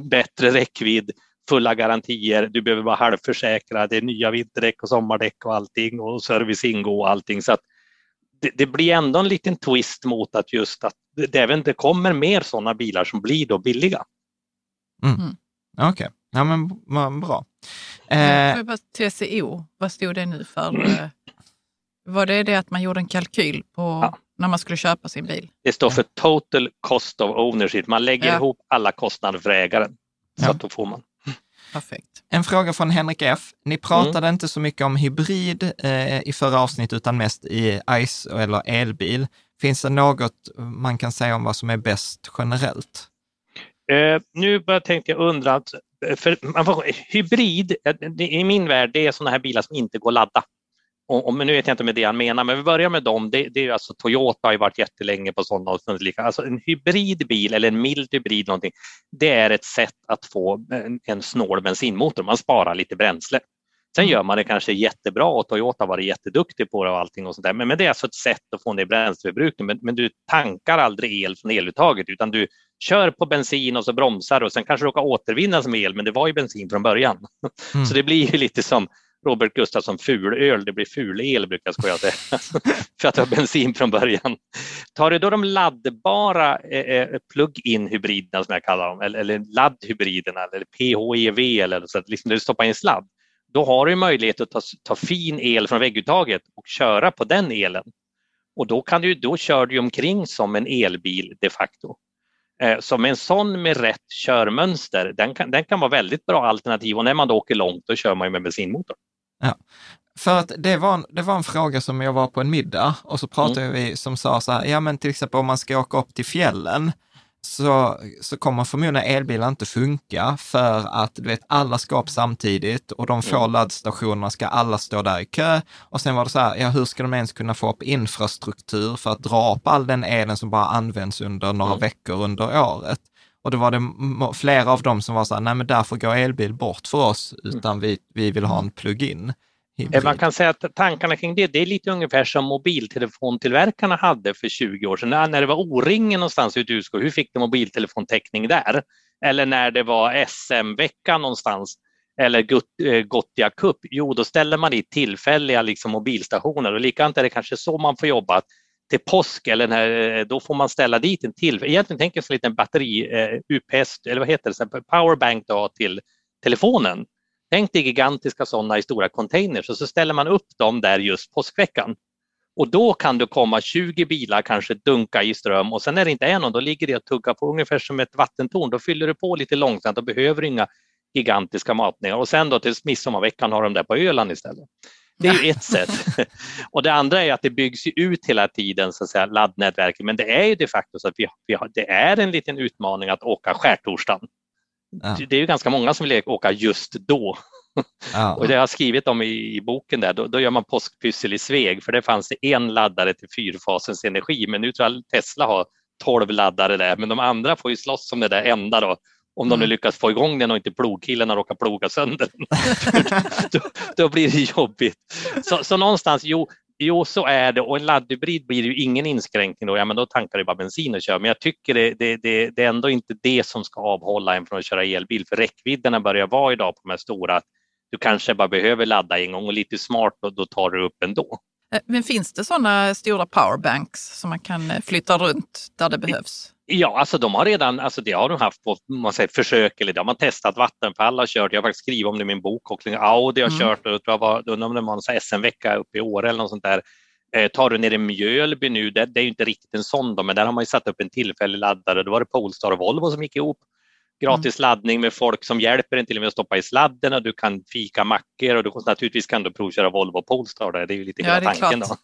bättre räckvidd, fulla garantier, du behöver vara halvförsäkrad, det är nya vinterdäck och sommardäck och allting och service ingår och allting. Så att det, det, blir ändå en liten twist mot att just att det även det kommer mer sådana bilar som blir då billiga. Mm. mm. Okej, okay. ja men bra. Eh, TCO, vad stod det nu för? Eh, var det det att man gjorde en kalkyl på ja när man skulle köpa sin bil? Det står för total cost of ownership. Man lägger ja. ihop alla kostnader för ägaren. Så ja. att då får man. Perfekt. En fråga från Henrik F. Ni pratade mm. inte så mycket om hybrid eh, i förra avsnittet utan mest i ICE eller elbil. Finns det något man kan säga om vad som är bäst generellt? Eh, nu börjar jag tänka undra, för man får, hybrid i min värld det är sådana här bilar som inte går att ladda och, men nu vet jag inte med det han menar, men vi börjar med dem. Det, det är alltså Toyota har ju varit jättelänge på sådana och Alltså en hybridbil eller en mild hybrid någonting, det är ett sätt att få en, en snål bensinmotor. Man sparar lite bränsle. Sen mm. gör man det kanske jättebra och Toyota var jätteduktig på det och allting och sånt där. Men, men det är alltså ett sätt att få ner bränsleförbrukningen. Men, men du tankar aldrig el från eluttaget utan du kör på bensin och så bromsar och sen kanske råkar återvinna som el, men det var ju bensin från början. Mm. Så det blir ju lite som Robert Gustafsson fulöl, det blir fulel brukar jag skoja säga, för att det var bensin från början. Tar du då de laddbara eh, eh, plug-in hybriderna som jag kallar dem, eller, eller laddhybriderna eller PHEV eller så, liksom du stoppar in sladd, då har du möjlighet att ta, ta fin el från vägguttaget och köra på den elen. Och då, kan du, då kör du omkring som en elbil de facto. Eh, så med en sån med rätt körmönster, den kan, den kan vara väldigt bra alternativ och när man då åker långt då kör man med bensinmotor. Ja. För att det var, det var en fråga som jag var på en middag och så pratade mm. vi som sa så här, ja men till exempel om man ska åka upp till fjällen så, så kommer förmodligen elbilar inte funka för att du vet, alla ska upp samtidigt och de få mm. laddstationerna ska alla stå där i kö. Och sen var det så här, ja hur ska de ens kunna få upp infrastruktur för att dra upp all den elen som bara används under några mm. veckor under året? Och då var det flera av dem som var så här, nej men därför går elbil bort för oss, utan mm. vi, vi vill ha en plug-in. Man kan säga att tankarna kring det, det är lite ungefär som mobiltelefontillverkarna hade för 20 år sedan. När det var O-ringen någonstans ute i Usko, hur fick de mobiltelefontäckning där? Eller när det var SM-vecka någonstans eller eh, Gothia Cup, jo då ställer man dit tillfälliga liksom, mobilstationer och likadant är det kanske så man får jobba till påsk eller när, eh, då får man ställa dit en till. Egentligen tänker jag som en liten batteri, eh, UPS eller vad heter det, powerbank då till telefonen. Tänk dig gigantiska sådana i stora containers och så ställer man upp dem där just påskveckan. Och då kan du komma 20 bilar kanske dunka i ström och sen när det inte är någon, då ligger det och tuggar på ungefär som ett vattentorn. Då fyller du på lite långsamt och behöver inga gigantiska matningar. Och sen då till midsommarveckan har de där på Öland istället. Det är ju ett sätt. Och det andra är att det byggs ut hela tiden, så att säga, laddnätverket. Men det är ju de facto så att vi, vi har, det är en liten utmaning att åka skärtorsdagen. Ja. Det är ju ganska många som vill åka just då. Ja. Och det jag har skrivit om i, i boken där, då, då, gör man påskpyssel i Sveg, för det fanns det en laddare till fyrfasens energi, men nu tror jag Tesla har 12 laddare där, men de andra får ju slåss om det där enda då Om de nu mm. lyckas få igång den och inte plogkillen har råkat ploga sönder den. då, då, blir det jobbigt. Så, så någonstans, jo, jo, så är det och en laddhybrid blir ju ingen inskränkning då, ja men då tankar du bara bensin och kör. Men jag tycker det, det, det, det, är ändå inte det som ska avhålla en från att köra elbil, för räckvidderna börjar vara idag på de här stora, du kanske bara behöver ladda en gång och lite smart och då tar du upp ändå. Eh, men finns det sådana stora powerbanks som man kan eh, flytta runt där det behövs? Ja, alltså de har redan, alltså det har de haft på man säger, försök eller det har man testat. Vattenfall har kört, jag har faktiskt skrivit om det i min bok och Audi har mm. kört och jag var, undrar om det var en SM-vecka uppe i Åre eller något sånt där. Eh, tar du ner i Mjölby nu, det, det är ju inte riktigt en sån då, men där har man ju satt upp en tillfällig laddare. Då var det Polestar och Volvo som gick ihop gratis mm. laddning med folk som hjälper en till och med att stoppa i sladden och du kan fika mackor och du, naturligtvis kan du provköra Volvo Polestar. Där. Det är ju lite ja, tanken. Då.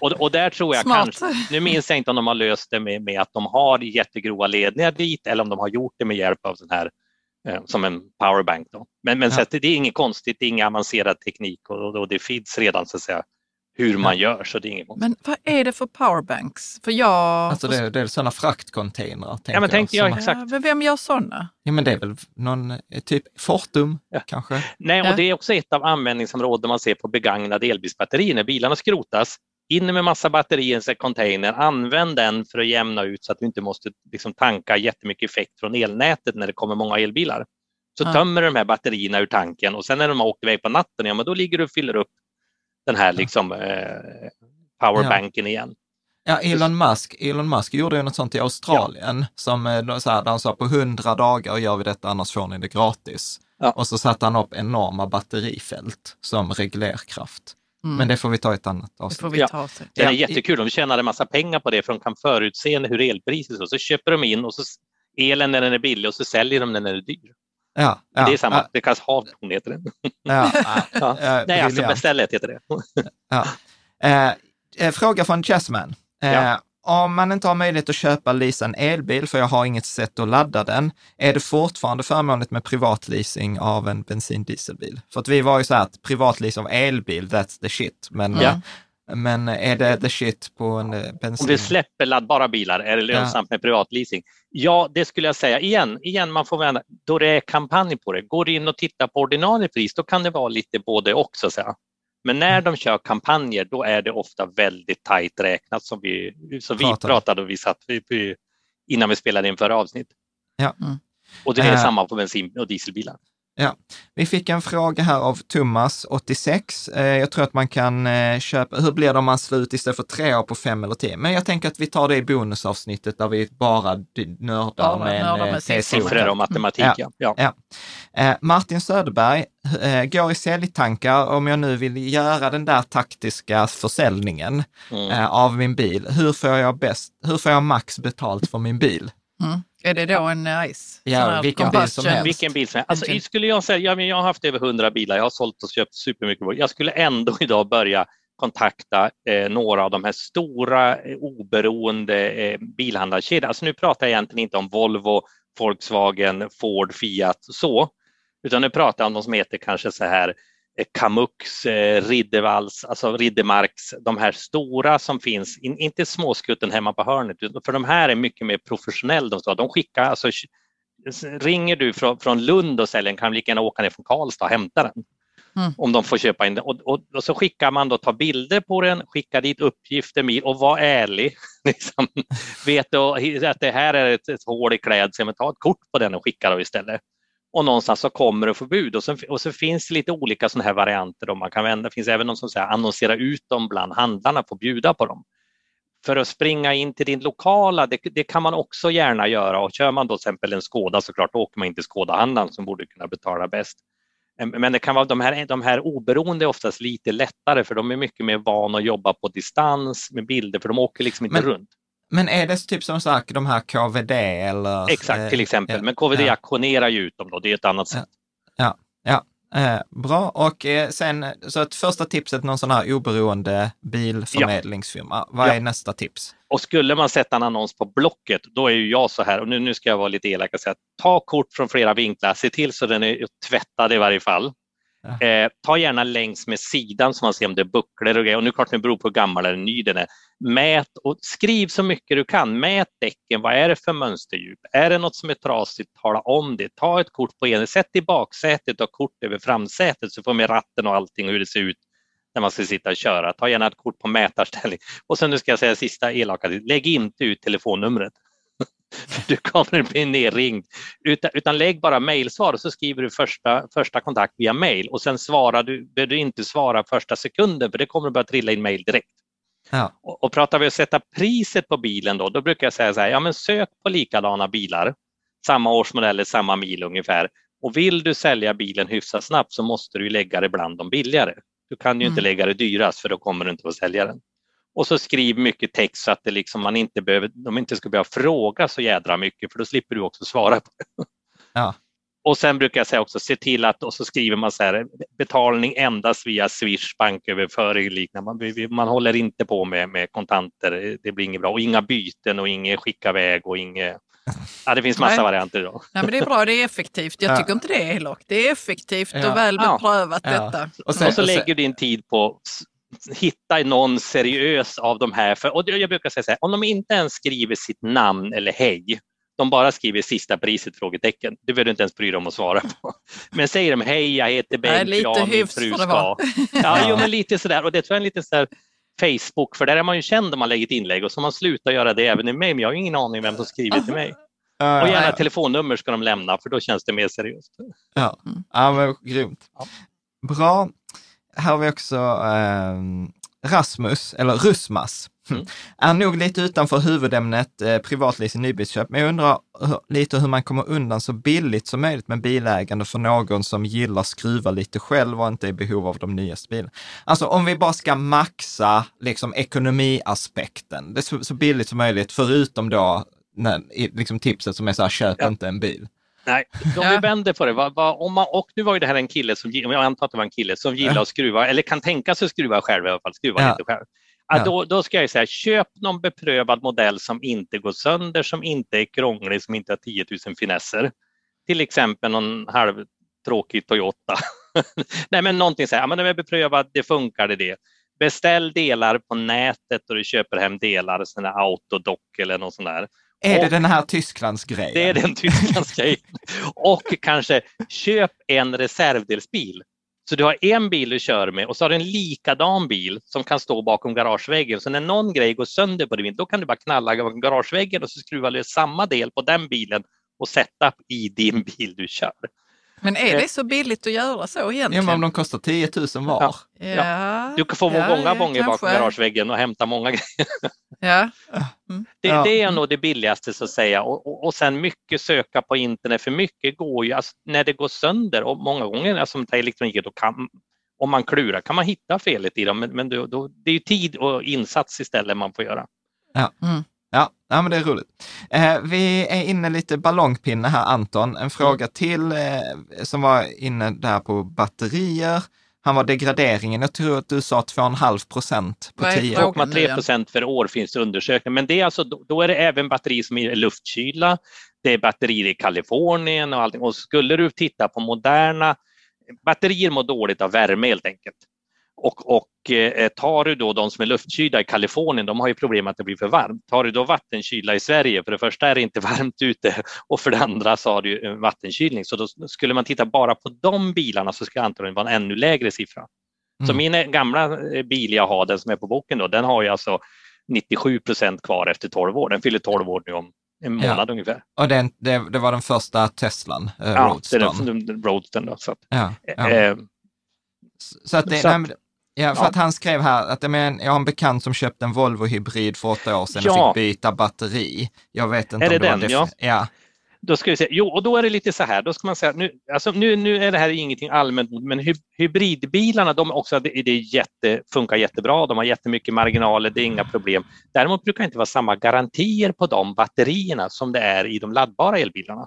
och, och där tror jag Smart. kanske, nu minns jag inte om de har löst det med, med att de har jättegrova ledningar dit eller om de har gjort det med hjälp av sån här eh, som en powerbank. Då. Men, men ja. så det är inget konstigt, det är ingen avancerad teknik och, och det finns redan så att säga hur man ja. gör. Så det är inget Men vad är det för powerbanks? För jag... Alltså det, det är sådana fraktcontainrar. Ja, men tänkte jag, jag exakt. Ja, vem gör sådana? Ja, men det är väl någon, typ Fortum ja. kanske? Nej, och ja. det är också ett av användningsområdena man ser på begagnade elbilsbatterier. När bilarna skrotas, in med massa batterier i en container, använd den för att jämna ut så att du inte måste liksom tanka jättemycket effekt från elnätet när det kommer många elbilar. Så ja. tömmer du de här batterierna ur tanken och sen när de har åkt iväg på natten, ja men då ligger du och fyller upp den här liksom, eh, powerbanken ja. igen. Ja, Elon Musk, Elon Musk gjorde ju något sånt i Australien, ja. som eh, så här, han sa på hundra dagar gör vi detta, annars får ni det gratis. Ja. Och så satte han upp enorma batterifält som reglerkraft. Mm. Men det får vi ta i ett annat avsnitt. Det, ja. det är jättekul, de tjänade massa pengar på det för de kan förutse hur elpriset är. Så köper de in och så elen när den är billig och så säljer de den när den är dyr. Ja, ja, det är samma, ja. det kallas havtorn heter det. Ja, ja. Nej, alltså bestället heter det. Eh, eh, fråga från Jasmine. Eh, om man inte har möjlighet att köpa leasa en elbil, för jag har inget sätt att ladda den, är det fortfarande förmånligt med privatleasing av en bensin dieselbil? För att vi var ju så här att privatlease av elbil, that's the shit. Men mm. Men är det the shit på en eh, bensin? Om vi släpper laddbara bilar, är det lönsamt ja. med privatleasing? Ja, det skulle jag säga. Igen, igen man får vända, då det är kampanj på det. Går du in och tittar på ordinarie pris, då kan det vara lite både och. Så säga. Men när mm. de kör kampanjer, då är det ofta väldigt tajt räknat som vi, som vi pratade och vi satt innan vi spelade in förra avsnitt. Ja. Mm. Och det är äh, samma på bensin och dieselbilar. Ja, vi fick en fråga här av Thomas, 86. Eh, jag tror att man kan eh, köpa, hur blir det om man slår ut istället för tre år på fem eller tio? Men jag tänker att vi tar det i bonusavsnittet där vi bara nördar ja, med eh, TCO. Siffror och matematik, ja. ja. ja. Martin Söderberg går i säljtankar om jag nu vill göra den där taktiska försäljningen mm. av min bil. Hur får jag bäst, hur får jag max betalt för min bil? Mm. Är det då en nice? Ja, vilken bil som helst. Vilken bil som helst. Alltså, skulle jag säga, ja, men jag har haft över 100 bilar, jag har sålt och köpt supermycket. Jag skulle ändå idag börja kontakta eh, några av de här stora eh, oberoende eh, bilhandlarkedjorna. Alltså nu pratar jag egentligen inte om Volvo, Volkswagen, Ford, Fiat så, utan nu pratar jag om de som heter kanske så här Eh, Kamux, eh, Riddervalls, alltså Riddermarks, de här stora som finns, inte småskutten hemma på hörnet, för de här är mycket mer professionella. De, skickar, alltså, ringer du från, Lund och säljer den kan lika gärna åka ner från Karlstad och hämta den. Mm. Om de får köpa in den. Och, och, och, så skickar man då, tar bilder på den, skickar dit uppgifter och var ärlig. liksom. Vet du att det här är ett, ett hål i klädseln, ta ett kort på den och skicka då istället och någonstans så kommer det förbud och så, och så finns det lite olika sådana här varianter då man kan vända. Det finns även någon som säger annonsera ut dem bland handlarna, få bjuda på dem. För att springa in till din lokala, det, det, kan man också gärna göra och kör man då till exempel en Skåda såklart, då åker man in till Skådahandlaren som borde kunna betala bäst. Men det kan vara de här, de här oberoende är oftast lite lättare för de är mycket mer vana att jobba på distans med bilder för de åker liksom inte men, runt. Men är det typ som sagt de här KVD eller? Exakt, till exempel. Ja, men KVD ja. auktionerar ju ut dem då, det är ett annat sätt. Ja, ja. Eh, bra, och eh, sen så ett första tipset, någon sån här oberoende bilförmedlingsfirma. Vad är nästa tips? Och skulle man sätta en annons på Blocket, då är ju jag så här, och nu, nu ska jag vara lite elak och säga, ta kort från flera vinklar, se till så den är tvättad i varje fall. Eh, ta gärna längs med sidan så man ser om det är bucklor och grejer. Och nu klart det beror på hur gammal eller ny den är. Mät och skriv så mycket du kan. Mät däcken. Vad är det för mönsterdjup? Är det något som är trasigt, tala om det. Ta ett kort på ena. Sätt i baksätet och kort över framsätet så får med ratten och allting och hur det ser ut när man ska sitta och köra. Ta gärna ett kort på mätarställning. Och sen nu ska jag säga sista elaka, lägg inte ut telefonnumret du kommer bli nerringd. Utan, utan lägg bara mejlsvar och så skriver du första, första kontakt via mejl och sen svarar du, behöver du inte svara första sekunden för det kommer att börja trilla in mejl direkt. Ja. Och, och pratar vi om att sätta priset på bilen då, då brukar jag säga så här, ja men sök på likadana bilar, samma årsmodeller, samma mil ungefär. Och vill du sälja bilen hyfsat snabbt så måste du lägga det bland de billigare. Du kan ju mm. inte lägga det dyrast för då kommer du inte att sälja den. Och så skriv mycket text så att det liksom man inte behöver, de inte ska behöva fråga så jädra mycket för då slipper du också svara på det. Ja. Och sen brukar jag säga också, se till att, och så skriver man så här, betalning endast via Swish, banköverföring liknande. Man, man håller inte på med, med kontanter, det blir inget bra. Och inga byten och inget skicka iväg och inget Ja, det finns massa Nej. varianter då. Nej, men det är bra, det är effektivt. Jag tycker inte det är elakt. Det är effektivt och väl beprövat ja. detta. Och, sen, och så lägger du din tid på hitta någon seriös av de här. För, och jag brukar säga så här, om de inte ens skriver sitt namn eller hej, de bara skriver sista priset? frågetecken. Det behöver du inte ens bry dig om att svara på. Men säger de hej, jag heter Bengt, lite jag min fru ska. Ja, jo, men lite sådär. Och det tror jag är lite sådär Facebook, för där är man ju känd om man lägger ett inlägg och så man slutar göra det även i mig, men jag har ingen aning vem som skriver till mig. Och gärna telefonnummer ska de lämna, för då känns det mer seriöst. Ja, ja men grymt. Bra här har vi också eh, Rasmus, eller Rusmas, mm. är nog lite utanför huvudämnet eh, privatleasing nybilsköp, men jag undrar hur, lite hur man kommer undan så billigt som möjligt med bilägande för någon som gillar skruva lite själv och inte är i behov av de nyaste bilarna. Alltså om vi bara ska maxa liksom ekonomiaspekten, det är så, så billigt som möjligt, förutom då när, liksom tipset som är så här, köp ja. inte en bil. Nej, om vi vänder på det. Vad, vad, om man, och nu var ju det här en kille som, jag antar att det var en kille som gillar att skruva, eller kan tänka sig att skruva själv i alla fall, skruva ja. lite själv. Ja. Då, då ska jag säga, köp någon beprövad modell som inte går sönder, som inte är krånglig, som inte har 10 000 finesser. Till exempel någon halvtråkig Toyota. Nej, men någonting så här, men den är beprövad, det funkar det, det. Beställ delar på nätet och du köper hem delar, sådana autodock eller något sånt där. Är och, det den här Tysklands grejen? Det är den Tysklands grejen. Och kanske köp en reservdelsbil. Så du har en bil du kör med och så har du en likadan bil som kan stå bakom garageväggen. Så när någon grej går sönder på din bil, då kan du bara knalla bakom garageväggen och så skruvar du samma del på den bilen och sätta i din bil du kör. Men är det så billigt att göra så egentligen? Ja, men om de kostar 10 000 var. Ja. ja. Du kan få ja, många gånger bakom garageväggen och hämta många grejer. Ja. Mm. Det, ja. det, är nog det billigaste så att säga och, och, och, sen mycket söka på internet för mycket går ju, alltså, när det går sönder och många gånger alltså, med elektronik, då kan, om man klurar kan man hitta felet i dem men, men då, då, det är ju tid och insats istället man får göra. Ja. Mm. Ja, ja, men det är roligt. Eh, vi är inne lite ballongpinne här, Anton. En fråga till eh, som var inne där på batterier. Han var degraderingen, jag tror att du sa 2,5 procent på 10 år. 2,3 procent för år finns det undersökningar, men det är alltså, då är det även batterier som är luftkyla, det är batterier i Kalifornien och allting. Och skulle du titta på moderna batterier mår dåligt av värme helt enkelt. Och, och tar du då de som är luftkylda i Kalifornien, de har ju problem att det blir för varmt. Tar du då vattenkyla i Sverige, för det första är det inte varmt ute och för det andra så har du vattenkylning. Så då skulle man titta bara på de bilarna så skulle antagligen vara en ännu lägre siffra. Mm. Så min gamla eh, bil jag har, den som är på boken, då, den har ju alltså 97 procent kvar efter 12 år. Den fyller 12 år nu om en månad ja. ungefär. Och den, det, det, var den första Teslan, eh, ja, Roadstern? Ja, det är den, Roadstern. Då, så att, ja, ja. Eh, så att det, så att, Ja, för ja. att han skrev här att jag, men, jag har en bekant som köpte en Volvo hybrid för åtta år sedan ja. och fick byta batteri. Jag vet inte är det om det den? var det. Ja. ja. Då ska vi se. Jo, och då är det lite så här, då ska man säga, nu, alltså nu, nu är det här ingenting allmänt, men hybridbilarna, de också, det, det jätte, funkar jättebra, de har jättemycket marginaler, det är inga problem. Däremot brukar det inte vara samma garantier på de batterierna som det är i de laddbara elbilarna.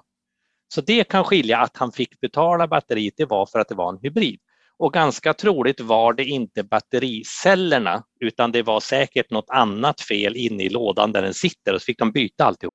Så det kan skilja att han fick betala batteriet, det var för att det var en hybrid. Och ganska troligt var det inte battericellerna utan det var säkert något annat fel inne i lådan där den sitter och så fick de byta alltihop.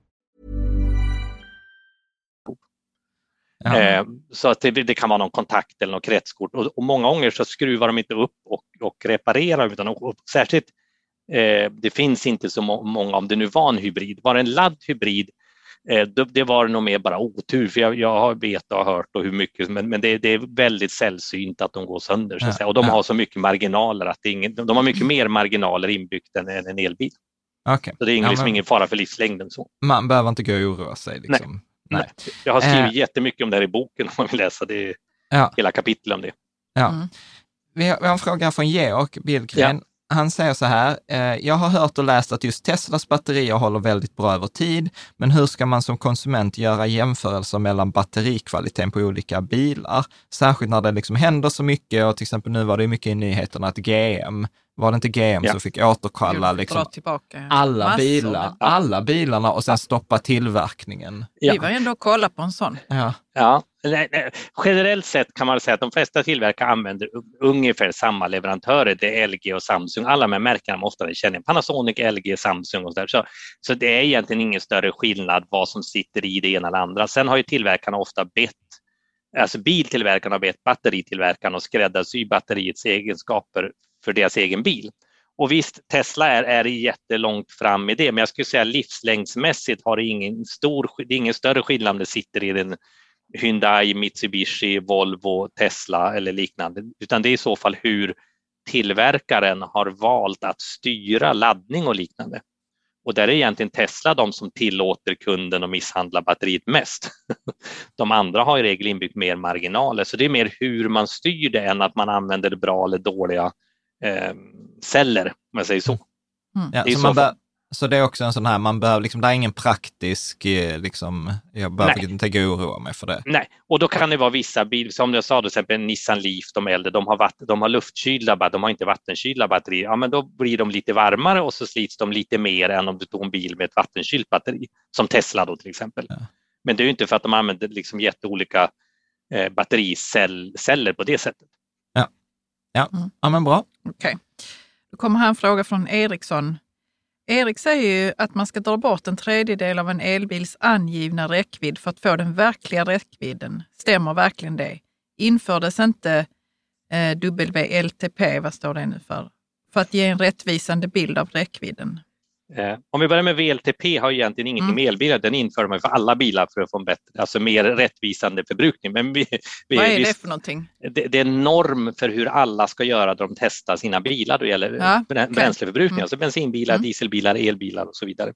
Eh, så att det, det, kan vara någon kontakt eller något kretskort och, och, många gånger så skruvar de inte upp och, och reparerar utan och, och särskilt eh, det finns inte så många, om det nu var en hybrid, var det en ladd hybrid Eh, det var nog mer bara otur, för jag, jag vet och har hört och hur mycket, men, men det, det, är väldigt sällsynt att de går sönder. Så ja, och de har så mycket marginaler, att ingen, de har mycket mer marginaler inbyggt än, än en elbil. Okay. Så det är ingen, ja, liksom men... ingen fara för livslängden. Så. Man behöver inte gå och oroa sig. Liksom. Nej. Jag har skrivit äh... jättemycket om det här i boken om man vill läsa det, ja. hela kapitel om det. Ja. Mm. Vi, har, vi har en fråga från Georg Billgren han säger så här, eh, jag har hört och läst att just Teslas batterier håller väldigt bra över tid, men hur ska man som konsument göra jämförelser mellan batterikvaliteten på olika bilar? Särskilt när det liksom händer så mycket och till exempel nu var det mycket i nyheterna att GM var det inte GM ja. som fick återkalla liksom, alla, bilar, alla bilarna och sen stoppa tillverkningen? Ja. Vi var ändå och kollade på en sån. Ja. ja. Generellt sett kan man säga att de flesta tillverkare använder ungefär samma leverantörer. Det är LG och Samsung. Alla de här märkena man ofta känner Panasonic, LG, Samsung och så där. Så, så det är egentligen ingen större skillnad vad som sitter i det ena eller andra. Sen har ju tillverkarna ofta bett Alltså biltillverkarna har bett batteritillverkarna att skräddarsy batteriets egenskaper för deras egen bil. Och visst, Tesla är, är jättelångt fram i det, men jag skulle säga livslängdsmässigt har det ingen, stor, det är ingen större skillnad om det sitter i den Hyundai, Mitsubishi, Volvo, Tesla eller liknande, utan det är i så fall hur tillverkaren har valt att styra laddning och liknande. Och där är egentligen Tesla de som tillåter kunden att misshandla batteriet mest. De andra har i regel inbyggt mer marginaler, så det är mer hur man styr det än att man använder bra eller dåliga eh, celler, om jag säger så. Mm. Ja, så, man så det är också en sån här, man behöver liksom, det är ingen praktisk, eh, liksom, jag behöver Nej. inte gå oroa mig för det. Nej, och då kan det vara vissa bilar, som jag sa, till exempel Nissan Leaf, de äldre, de har, vatten, de har luftkylda, de har inte vattenkylda batterier. Ja, men då blir de lite varmare och så slits de lite mer än om du tog en bil med ett vattenkylt batteri, som Tesla då till exempel. Ja. Men det är ju inte för att de använder liksom jätteolika eh, battericeller på det sättet. Ja, ja. Mm. ja men bra. Okej. Okay. Då kommer här en fråga från Eriksson. Erik säger ju att man ska dra bort en tredjedel av en elbils angivna räckvidd för att få den verkliga räckvidden. Stämmer verkligen det? Infördes inte eh, WLTP, vad står det nu för, för att ge en rättvisande bild av räckvidden? Eh, om vi börjar med VLTP har egentligen ingenting mm. med elbilar, den inför man för alla bilar för att få en bättre, alltså mer rättvisande förbrukning. Men vi, vi, Vad är det för någonting? Det, det, är en norm för hur alla ska göra när de testar sina bilar då gäller ja, bränsleförbrukning, mm. alltså bensinbilar, mm. dieselbilar, elbilar och så vidare.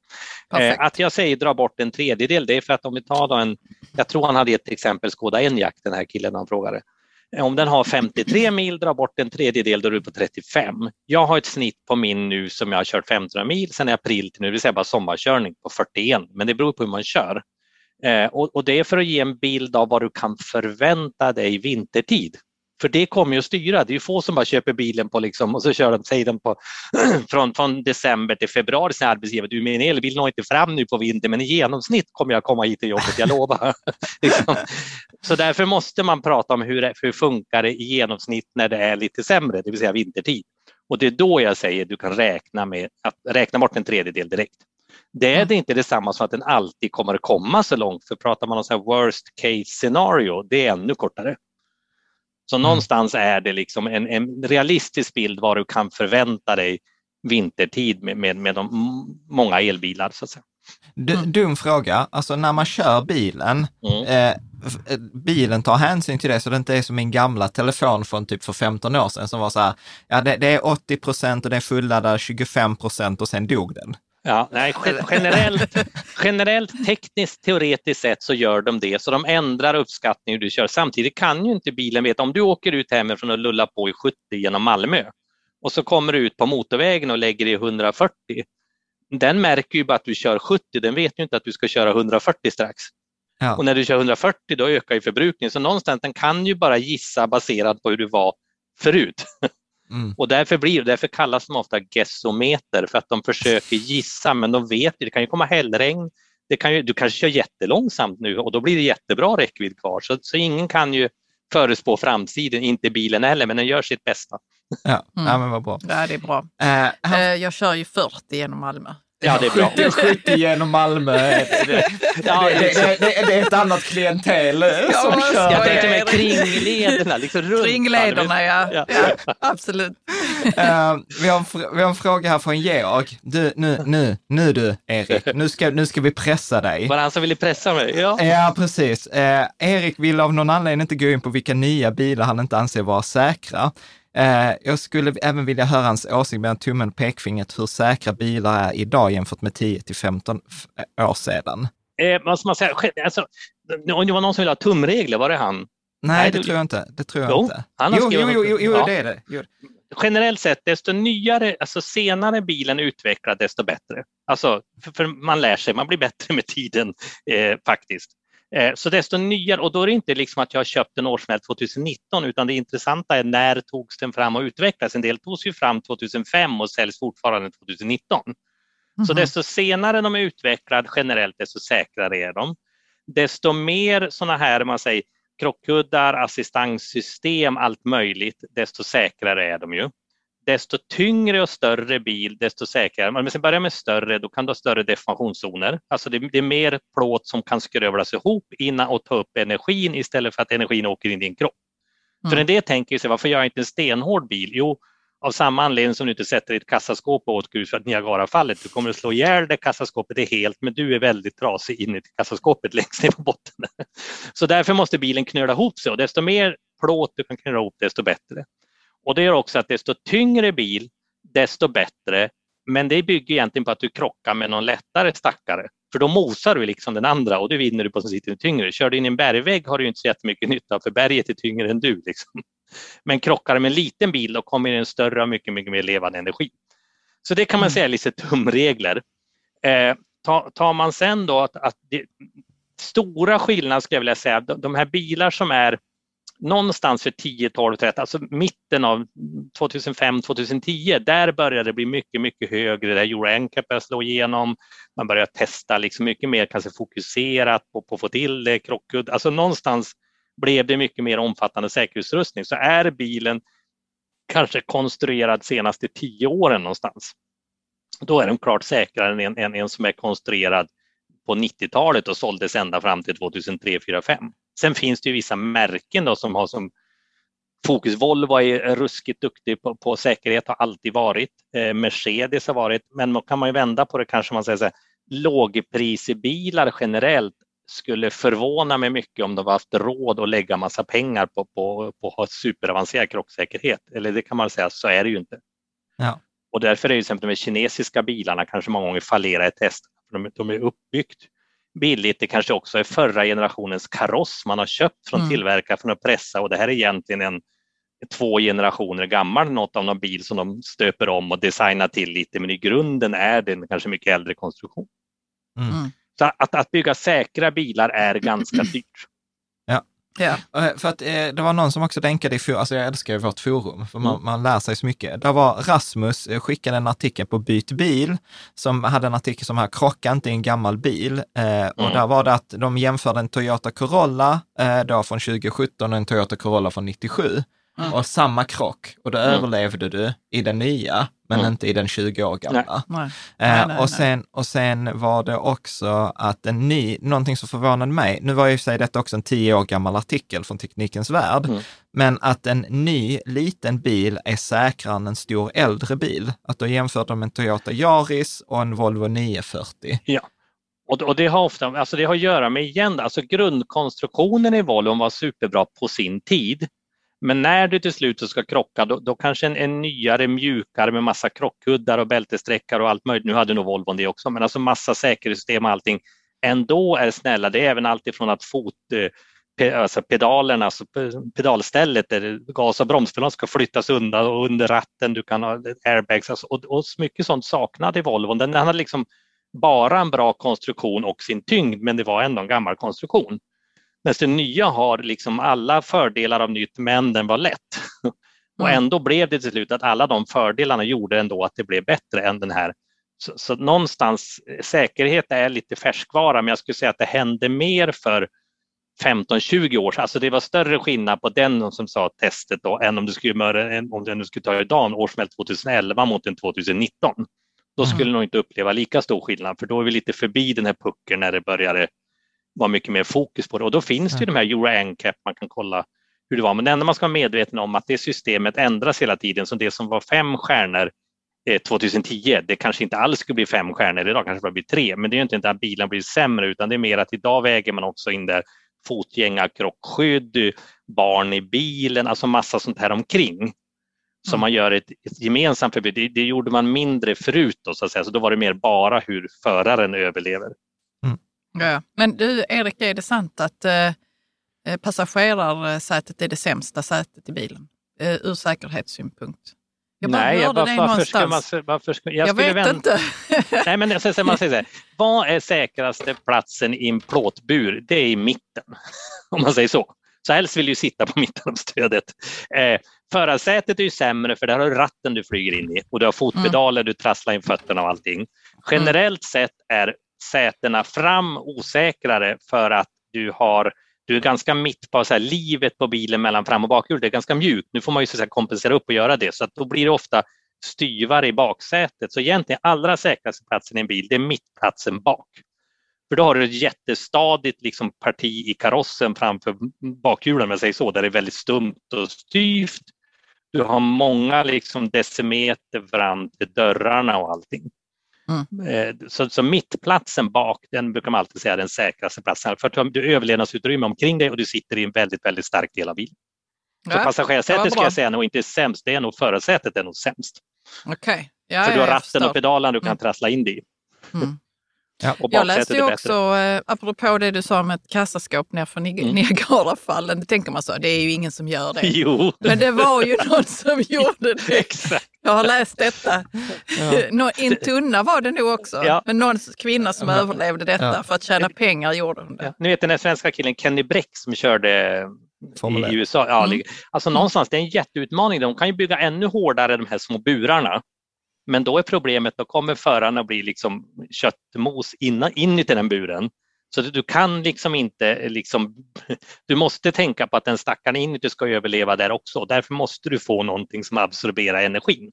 Eh, att jag säger dra bort en tredjedel, det är för att om vi tar då en, jag tror han hade ett exempel Skoda Enyaq, den här killen han frågade. Om den har 53 mil, dra bort en tredjedel, då är du på 35. Jag har ett snitt på min nu som jag har kört 1500 mil sedan i april till nu, det vill säga bara sommarkörning på 41, men det beror på hur man kör. Eh, och, och, det är för att ge en bild av vad du kan förvänta dig vintertid. För det kommer ju att styra. Det är ju få som bara köper bilen på liksom, och så kör de, säger de på, från, från december till februari sin arbetsgivare, du min elbil når inte fram nu på vintern men i genomsnitt kommer jag komma hit till jobbet, jag lovar. liksom. Så därför måste man prata om hur, hur funkar det i genomsnitt när det är lite sämre, det vill säga vintertid. Och det är då jag säger att du kan räkna med att räkna bort en tredjedel direkt. Det är mm. det inte detsamma som att den alltid kommer att komma så långt, för pratar man om så worst case scenario, det är ännu kortare. Så mm. någonstans är det liksom en, en, realistisk bild vad du kan förvänta dig vintertid med, med, med de många elbilar. Så att säga. Mm. Dum fråga, alltså när man kör bilen, mm. eh, eh, bilen tar hänsyn till det så det inte är som min gamla telefon från typ för 15 år sedan som var så här, ja det, det är 80 procent och det är fulladdad 25 procent och sen dog den. Ja, nej, generellt, generellt tekniskt teoretiskt sett så gör de det, så de ändrar uppskattningen du kör. Samtidigt kan ju inte bilen veta, om du åker ut hemifrån och lullar på i 70 genom Malmö och så kommer du ut på motorvägen och lägger i 140. Den märker ju bara att du kör 70, den vet ju inte att du ska köra 140 strax. Ja. Och när du kör 140 då ökar ju förbrukningen, så någonstans den kan ju bara gissa baserat på hur du var förut. Mm. Och därför, blir, därför kallas de ofta gessometer för att de försöker gissa men de vet det kan ju komma hällregn, det kan ju, du kanske kör jättelångsamt nu och då blir det jättebra räckvidd kvar så, så ingen kan ju förespå framtiden, inte bilen heller, men den gör sitt bästa. Ja, mm. ja men vad bra. Ja, det är bra. Uh, han... Jag kör ju 40 genom Malmö. Ja, det är bra. 70, 70 genom Malmö. Det, ja, det, det, det, är ett annat klientel ja, som kör. Jag tänkte med kringlederna, liksom runt. Kringlederna, ja. ja. ja absolut. Uh, vi, har, vi har en fråga här från Georg. Du, nu, nu, nu du, Erik, nu ska, nu ska vi pressa dig. Var det han som ville pressa mig? Ja, ja precis. Uh, Erik vill av någon anledning inte gå in på vilka nya bilar han inte anser vara säkra. Eh, jag skulle även vilja höra hans åsikt mellan tummen och pekfingret hur säkra bilar är idag jämfört med 10 till 15 år sedan. Eh, vad ska man säga? Alltså, om det var någon som ville ha tumregler, var det han? Nej, Nej det, det tror jag inte. Det tror jag jo, inte. Han har jo, jo, jo, jo, jo ja. det är det. Jo. Generellt sett, desto nyare, alltså senare bilen utvecklad, desto bättre. Alltså, för, för man lär sig, man blir bättre med tiden eh, faktiskt. Eh, så desto nyare, och då är det inte liksom att jag har köpt en årsmodell 2019 utan det intressanta är när togs den fram och utvecklades. En del togs ju fram 2005 och säljs fortfarande 2019. Mm. Så mhm. desto senare de är utvecklade generellt, desto säkrare är de. Desto mer sådana här, man säger, krockkuddar, assistanssystem, allt möjligt, desto säkrare är de ju desto tyngre och större bil, desto säkrare. Om vi börjar med större, då kan du ha större deformationszoner. Alltså det, det, är mer plåt som kan skrövlas ihop innan och ta upp energin istället för att energin åker in i din kropp. Mm. För en del tänker sig, varför gör jag inte en stenhård bil? Jo, av samma anledning som du inte sätter ett kassaskåp åt grus för att Niagarafallet. Du kommer att slå ihjäl det kassaskåpet är helt, men du är väldigt trasig in i kassaskåpet längst ner på botten. Så därför måste bilen knöla ihop sig och desto mer plåt du kan knöla ihop, desto bättre. Och det gör också att desto tyngre bil, desto bättre. Men det bygger egentligen på att du krockar med någon lättare stackare. För då mosar du liksom den andra och det vinner du på som sitter tyngre. Kör du in i en bergvägg har du inte så jättemycket nytta för berget är tyngre än du. Liksom. Men krockar du med en liten bil då kommer en större och mycket, mycket mer levande energi. Så det kan man mm. säga är lite tumregler. Eh, tar, man sen då att, att det, stora skillnader skulle jag vilja säga, de, de här bilar som är någonstans för 10, 12, 13, alltså mitten av 2005, 2010, där började det bli mycket, mycket högre. Där Euro NCAP började slå igenom. Man började testa liksom mycket mer kanske fokuserat på, på att få till det, krockkudd. Alltså någonstans blev det mycket mer omfattande säkerhetsutrustning. Så är bilen kanske konstruerad senaste tio åren någonstans, då är den klart säkrare än en, en, en som är konstruerad på 90-talet och såldes ända fram till 2003, 2004, 2005. Sen finns det ju vissa märken då som har som fokus. Volvo är ruskigt duktig på, på säkerhet, har alltid varit. Eh, Mercedes har varit, men då kan man ju vända på det kanske man säger så här, lågprisebilar generellt skulle förvåna mig mycket om de haft råd att lägga massa pengar på, på, på att ha superavancerad krocksäkerhet. Eller det kan man säga, så är det ju inte. Ja. Och därför är ju till exempel de kinesiska bilarna kanske många gånger fallerar i test. De, de är uppbyggt billigt. Det kanske också är förra generationens kaross man har köpt från mm. tillverkare från att pressa och det här är egentligen en två generationer gammal, något av någon bil som de stöper om och designar till lite, men i grunden är det en kanske mycket äldre konstruktion. Mm. mm. Så att, att bygga säkra bilar är ganska dyrt. Ja. Eh, för att eh, det var någon som också länkade i forum, alltså jag älskar ju vårt forum, för man, mm. man lär sig så mycket. Där var Rasmus eh, skickade en artikel på Byt bil, som hade en artikel som här, krocka inte i en gammal bil. Eh, och mm. där var det att de jämförde en Toyota Corolla då från 2017 och en Toyota Corolla från 97. Mm. Och samma krock. Och då mm. överlevde du i den nya, men mm. inte i den 20 år gamla. Nej. Nej. Eh, nej, och, sen, och sen var det också att en ny, någonting som förvånade mig, nu var ju sig detta också en tio år gammal artikel från Teknikens Värld, mm. men att en ny liten bil är säkrare än en stor äldre bil. Att då jämförde de en Toyota Yaris och en Volvo 940. Ja. Och, och det har ofta, alltså det har att göra med igen, alltså grundkonstruktionen i Volvo var superbra på sin tid. Men när du till slut ska krocka, då, då kanske en, en, nyare, mjukare med massa krockkuddar och bältessträckare och allt möjligt. Nu hade nog Volvon det också, men alltså massa säkerhetssystem och allting ändå är snälla. Det är även alltifrån att fot, eh, alltså pedalerna, alltså pedalstället där gas och bromspedalen ska flyttas undan och under ratten du kan ha airbags alltså, och, och mycket sånt saknade Volvon. Den hade liksom bara en bra konstruktion och sin tyngd, men det var ändå en gammal konstruktion. Det nya har liksom alla fördelar av nytt, men den var lätt. Och mm. ändå blev det till slut att alla de fördelarna gjorde ändå att det blev bättre än den här. Så, så någonstans, säkerhet är lite färskvara, men jag skulle säga att det hände mer för 15-20 år sedan. Alltså det var större skillnad på den som sa testet då än om du skulle, om du skulle ta idag en årsmält 2011 mot en 2019. Då skulle mm. nog inte uppleva lika stor skillnad, för då är vi lite förbi den här pucken när det började vara mycket mer fokus på det. Och då finns det ju de här Euro NCAP, man kan kolla hur det var. Men det enda man ska vara medveten om att det systemet ändras hela tiden. Så det som var fem stjärnor 2010, eh, det kanske inte alls skulle bli fem stjärnor idag, kanske bara blir tre. Men det är inte att bilen blir sämre, utan det är mer att idag väger man också in där fotgängarkrockskydd, barn i bilen, alltså massa sånt här omkring. Så mm. man gör ett, ett gemensamt förbud. Det, det, gjorde man mindre förut då, så att säga. så då var det mer bara hur föraren överlever. Ja. Men du, Erik, är det sant att eh, eh, passagerarsätet är det sämsta sätet i bilen eh, ur säkerhetssynpunkt? Jag bara Nej, hörde varför, det varför ska man, varför ska, jag, jag vet vänta. inte. Nej, men så, man säger så här, vad är säkraste platsen i en plåtbur? Det är i mitten, om man säger så. Så helst vill du sitta på mitten av stödet. Eh, förarsätet är ju sämre för där har du ratten du flyger in i och du har fotpedaler, mm. du trasslar in fötterna och allting. Generellt sett är sätena fram osäkrare för att du har du är ganska mitt på så här, livet på bilen mellan fram och bakhjul. Det är ganska mjukt. Nu får man ju så här, kompensera upp och göra det så att då blir det ofta styvare i baksätet. Så egentligen allra säkraste platsen i en bil, det är mittplatsen bak. För då har du ett jättestadigt liksom, parti i karossen framför bakhjulen, om jag säger så, där det är väldigt stumt och styvt. Du har många liksom, decimeter fram till dörrarna och allting. Mm. Eh, så, så mittplatsen bak, den brukar man alltid säga är den säkraste platsen. För att du överlevnadsutrymme omkring dig och du sitter i en väldigt, väldigt stark del av bilen. Så ja, passagerarsätet ska jag säga nog inte sämst, det är nog förarsätet är nog sämst. Okej. Okay. Ja, För du har ratten och pedalen du kan mm. trassla in dig i. Mm. Ja, jag läste ju också, eh, apropå det du sa med ett kassaskåp nerför mm. Niagarafallen, det tänker man så, det är ju ingen som gör det. Jo. Men det var ju någon som gjorde det. Exakt. Jag har läst detta. Ja. en tunna var det nog också, ja. men någon kvinna som ja. överlevde detta ja. för att tjäna pengar gjorde hon det. Ni vet den här svenska killen Kenny Bräck som körde Formel i USA. Ja, mm. Alltså någonstans, det är en jätteutmaning. De kan ju bygga ännu hårdare de här små burarna men då är problemet, då kommer förarna bli liksom köttmos in, inuti den buren. Så du kan liksom inte, liksom, du måste tänka på att den stackaren inuti ska överleva där också. Därför måste du få någonting som absorberar energin.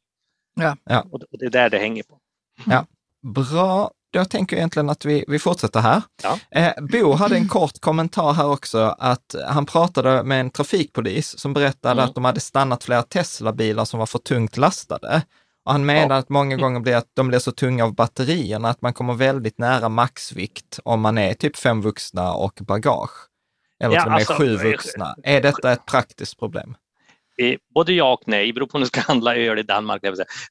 Ja. ja. Och det är där det hänger på. Ja. Bra, jag tänker egentligen att vi, vi fortsätter här. Ja. Eh, Bo hade en kort kommentar här också, att han pratade med en trafikpolis som berättade mm. att de hade stannat flera Tesla-bilar som var för tungt lastade. Och han menar ja. att många gånger blir att de blir så tunga av batterierna att man kommer väldigt nära maxvikt om man är typ fem vuxna och bagage. Eller ja, till och med alltså, sju vuxna. Är detta ett praktiskt problem? Både ja och nej, beror på om du ska handla öl i Danmark.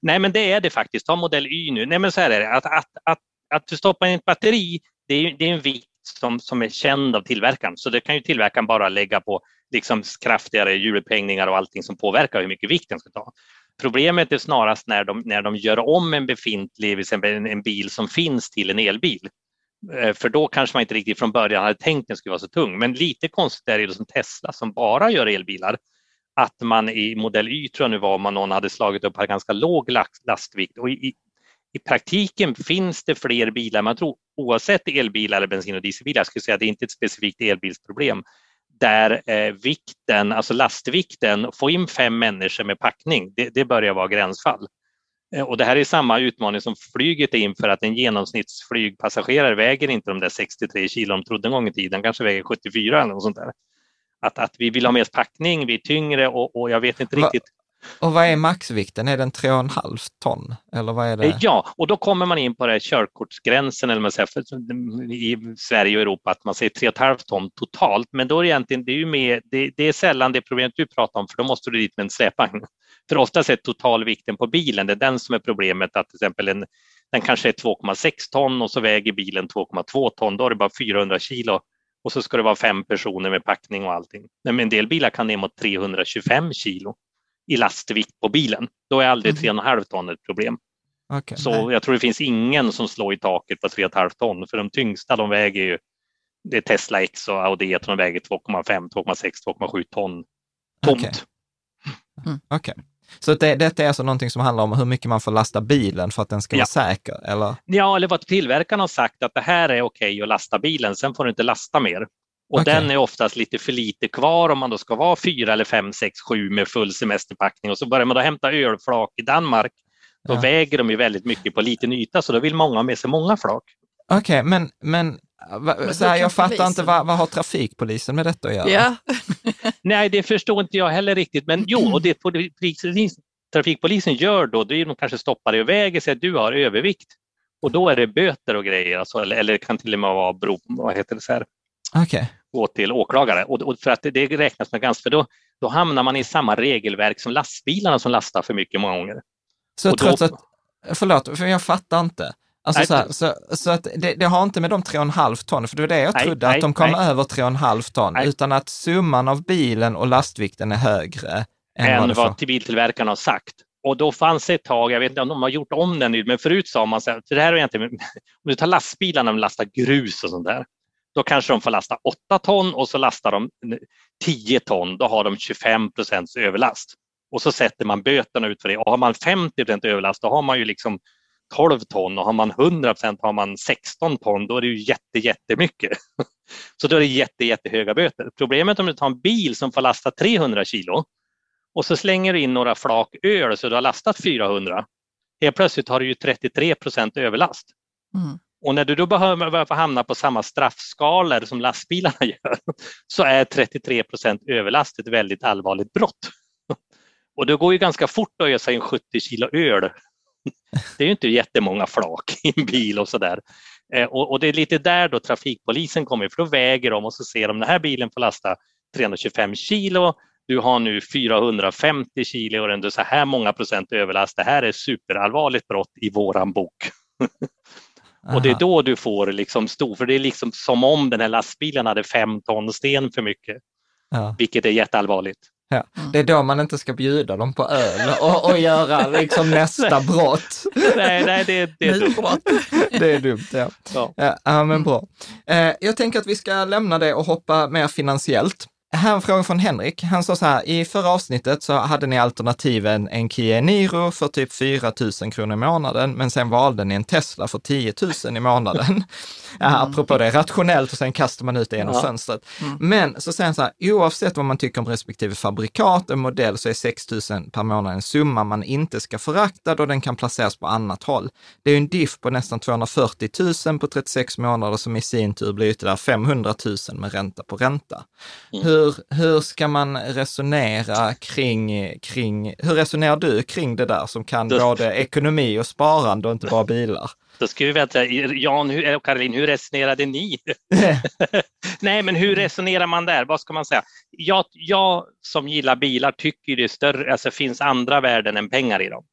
Nej, men det är det faktiskt. Ta modell Y nu. Nej, men så här är det. Att, att, att, att du stoppar in ett batteri, det är, det är en vikt som, som är känd av tillverkaren. Så det kan ju tillverkaren bara lägga på liksom kraftigare hjulupphängningar och allting som påverkar hur mycket vikt den ska ta. Problemet är snarast när de, när de gör om en befintlig, exempel en, en bil som finns till en elbil. Eh, för då kanske man inte riktigt från början hade tänkt att den skulle vara så tung. Men lite konstigt är det som Tesla som bara gör elbilar, att man i modell Y tror jag nu var, om man någon hade slagit upp, har ganska låg lastvikt och i, i praktiken finns det fler bilar, man tror oavsett elbilar eller bensin och dieselbilar, jag skulle säga att det är inte ett specifikt elbilsproblem, där eh, vikten, alltså lastvikten, få in fem människor med packning, det, det börjar vara gränsfall. Eh, och det här är samma utmaning som flyget är inför att en genomsnittsflygpassagerare väger inte de där 63 kilo de trodde en gång i tiden, kanske väger 74 eller något sånt där. Att, att vi vill ha mer packning, vi är tyngre och, och jag vet inte riktigt. Och vad är maxvikten? Är den 3,5 ton? Eller vad är det? Eh, ja, och då kommer man in på det här körkortsgränsen eller man säger, i Sverige och Europa att man säger 3,5 ton totalt. Men då är det egentligen, det är ju med, det, det, är sällan det problemet du pratar om, för då måste du dit med en släpvagn. För oftast är totalvikten på bilen, det är den som är problemet, att till exempel en, den kanske är 2,6 ton och så väger bilen 2,2 ton, då är det bara 400 kilo och så ska det vara fem personer med packning och allting. Men en del bilar kan ner mot 325 kilo i lastvikt på bilen. Då är aldrig 3,5 mm. ton ett problem. Okay, så nej. jag tror det finns ingen som slår i taket på 3,5 ton, för de tyngsta de väger ju, det är Tesla X och Audi E-tron väger 2,5, 2,6, 2,7 ton tomt. Okej. Okay. Mm. okay. Så det, detta är alltså någonting som handlar om hur mycket man får lasta bilen för att den ska ja. vara säker? Eller? Ja, eller vad tillverkaren har sagt att det här är okej att lasta bilen, sen får du inte lasta mer. Och okay. den är oftast lite för lite kvar om man då ska vara fyra eller fem, sex, sju med full semesterpackning och så börjar man då hämta ölflak i Danmark. Då ja. väger de ju väldigt mycket på liten yta så då vill många ha med sig många flak. Okej, okay, men, men så här, jag fattar polisen. inte, vad, vad har trafikpolisen med detta att göra? Ja. Nej, det förstår inte jag heller riktigt, men jo, och det trafikpolisen gör då, det är de kanske stoppar dig och väger och säger att du har övervikt. Och då är det böter och grejer, alltså, eller, eller kan till och med vara bro, vad heter det så här? Okay. Gå till åklagare. Och, och, för att det, det räknas med ganska, för då, då hamnar man i samma regelverk som lastbilarna som lastar för mycket många gånger. Så och trots då, att, förlåt, för jag fattar inte. Alltså så, här, så, så, att det, det, har inte med de 3,5 ton, för det var det jag trodde, nej, att de kom nej. över 3,5 ton, utan att summan av bilen och lastvikten är högre än, än vad, vad biltillverkarna har sagt. Och då fanns det ett tag, jag vet inte om de har gjort om den nu, men förut sa man så här, för det här är egentligen, om du tar lastbilarna och lastar grus och sånt där, då kanske de får lasta 8 ton och så lastar de 10 ton, då har de 25 procents överlast. Och så sätter man böterna ut för det. Och har man 50 procent överlast, då har man ju liksom 12 ton och har man 100 procent har man 16 ton, då är det ju jätte, jättemycket. Så då är det jätte, jättehöga böter. Problemet om du tar en bil som får lasta 300 kilo och så slänger du in några flak öl så du har lastat 400. Helt plötsligt har du ju 33 procent överlast. Mm. Och när du då behöver hamna på samma straffskalor som lastbilarna gör så är 33 procent överlast ett väldigt allvarligt brott. Och det går ju ganska fort att ösa in 70 kilo öl. Det är ju inte jättemånga flak i en bil och sådär. Eh, och, det är lite där då trafikpolisen kommer, för då väger de och så ser de den här bilen får lasta 325 kilo, du har nu 450 kilo och ändå så här många procent överlast. Det här är superallvarligt brott i våran bok. Och det är då du får liksom stor, för det är liksom som om den här lastbilen hade fem ton sten för mycket, ja. vilket är jätteallvarligt. Ja. Det är då man inte ska bjuda dem på öl och, och göra liksom nästa brott. Nej, nej det, det är dumt. Det är dumt, ja. Ja, ja men bra. Eh, jag tänker att vi ska lämna det och hoppa mer finansiellt. Här en fråga från Henrik. Han sa så här, i förra avsnittet så hade ni alternativen en Kia Niro för typ 4 000 kronor i månaden, men sen valde ni en Tesla för 10 000 i månaden. Ja, mm. apropå det, rationellt och sen kastar man ut det genom ja. fönstret. Mm. Men så säger han så här, oavsett vad man tycker om respektive fabrikat och modell så är 6 000 per månad en summa man inte ska förakta då den kan placeras på annat håll. Det är en diff på nästan 240 000 på 36 månader som i sin tur blir ytterligare 500 000 med ränta på ränta. Mm. Hur, hur ska man resonera kring, kring, hur resonerar du kring det där som kan både ekonomi och sparande och inte bara bilar? Då ska vi veta, Jan och Caroline, hur resonerade ni? Nej, men hur resonerar man där? Vad ska man säga? Jag, jag som gillar bilar tycker det större, alltså finns andra värden än pengar i dem.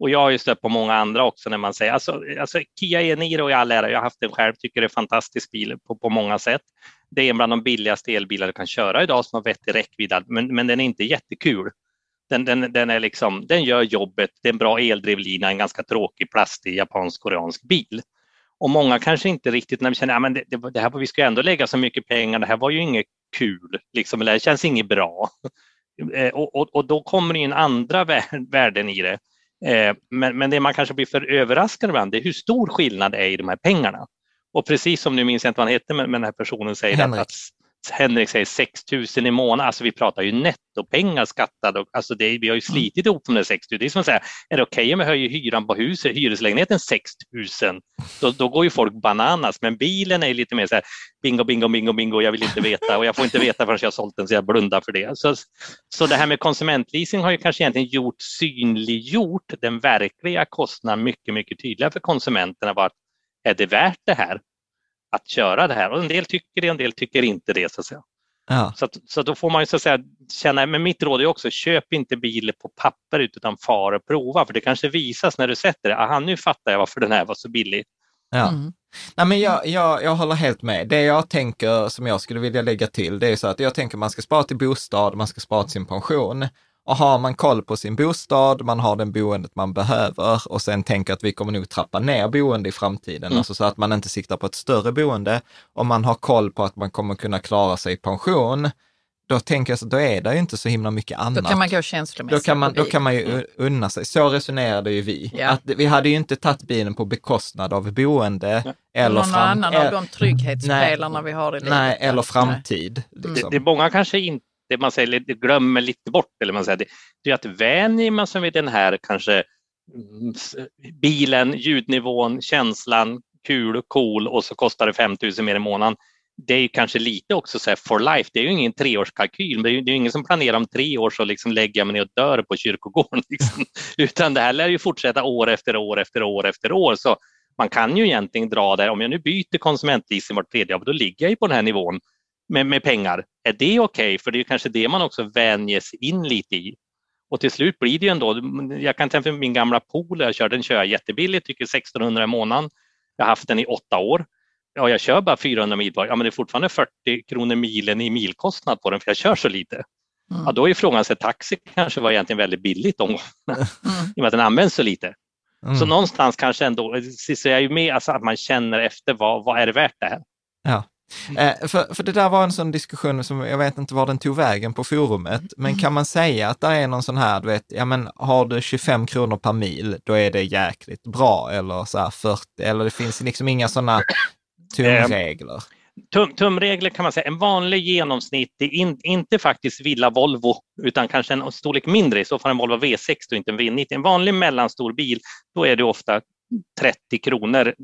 Och jag har ju stött på många andra också när man säger, alltså, alltså Kia e-Niro i all ära, jag har haft den själv, tycker det är en fantastisk bil på, på många sätt. Det är en bland de billigaste elbilar du kan köra idag som har vettig räckvidd, men, men den är inte jättekul. Den, den, den, är liksom, den gör jobbet, det är en bra eldrivlina, en ganska tråkig plastig japansk-koreansk bil. Och många kanske inte riktigt när vi känner att ja, det, det här, vi ska ändå lägga så mycket pengar, det här var ju inget kul, liksom, eller det känns inget bra. Eh, och, och, och, då kommer det in andra värden i det. Eh, men, men det man kanske blir för överraskad ibland, det är hur stor skillnad det är i de här pengarna. Och precis som nu minns jag inte vad han hette, men, den här personen säger att Henrik säger 6 000 i månaden, alltså vi pratar ju nettopengar skattade. Alltså det, vi har ju mm. slitit ihop de där 6 000. Det är som att säga, är det okej okay om jag höjer hyran på huset, hyreslägenheten 6 000? Då, då går ju folk bananas, men bilen är lite mer så här, bingo, bingo, bingo, bingo, jag vill inte veta och jag får inte veta förrän jag har sålt den så jag blundar för det. Så, så det här med konsumentleasing har ju kanske egentligen gjort synliggjort den verkliga kostnaden mycket, mycket tydligare för konsumenterna. Var, är det värt det här? att köra det här. Och en del tycker det, en del tycker inte det. Så, att säga. Ja. Så, att, så då får man ju så att säga känna, men mitt råd är också, köp inte bil på papper utan far och prova, för det kanske visas när du sätter det, aha nu fattar jag varför den här var så billig. Ja. Mm. Nej, men jag, jag, jag håller helt med. Det jag tänker som jag skulle vilja lägga till, det är så att jag tänker man ska spara till bostad, man ska spara till sin pension. Och har man koll på sin bostad, man har den boendet man behöver och sen tänker att vi kommer nog trappa ner boende i framtiden, mm. alltså så att man inte siktar på ett större boende. Om man har koll på att man kommer kunna klara sig i pension, då tänker jag så då är det ju inte så himla mycket annat. Då kan man gå känslomässigt då kan man, då kan man ju unna sig. Så resonerade ju vi. Ja. Att vi hade ju inte tagit bilen på bekostnad av boende ja. eller någon fram, annan av de trygghetsspelarna vi har i livet. Nej, eller framtid. Liksom. Det, det många kanske inte det man säger, det glömmer lite bort, eller man säger, det, det är att vänjer man sig vid den här kanske mm, bilen, ljudnivån, känslan, kul, cool och så kostar det 5 000 mer i månaden. Det är kanske lite också så for life, det är ju ingen treårskalkyl, det är ju det är ingen som planerar om tre år så liksom lägger jag mig ner och dör på kyrkogården. Liksom. Utan det här lär ju fortsätta år efter år efter år efter år. Så man kan ju egentligen dra där, om jag nu byter konsumentleasing vart tredje år, då ligger jag ju på den här nivån med, med pengar. Är det okej? Okay? För det är kanske det man också vänjes in lite i. Och till slut blir det ju ändå, jag kan tänka mig min gamla pool, jag kör den kör jag jättebilligt, tycker 1600 i månaden. Jag har haft den i åtta år. Ja, jag kör bara 400 mil var. Ja, men det är fortfarande 40 kronor milen i milkostnad på den för jag kör så lite. Mm. Ja, då är frågan, så taxi kanske var egentligen väldigt billigt om mm. i och med att den används så lite. Mm. Så någonstans kanske ändå, så jag är med, alltså att man känner efter vad, vad är det värt det här? Eh, för, för det där var en sån diskussion som jag vet inte var den tog vägen på forumet, men kan man säga att det är någon sån här, du vet, ja men har du 25 kronor per mil, då är det jäkligt bra eller så här 40, eller det finns liksom inga sådana tumregler? Tum, tumregler kan man säga, en vanlig genomsnitt, in, inte faktiskt Villa Volvo, utan kanske en storlek mindre, i så fall en Volvo V60 och inte en V90. En vanlig mellanstor bil, då är det ofta 30 kronor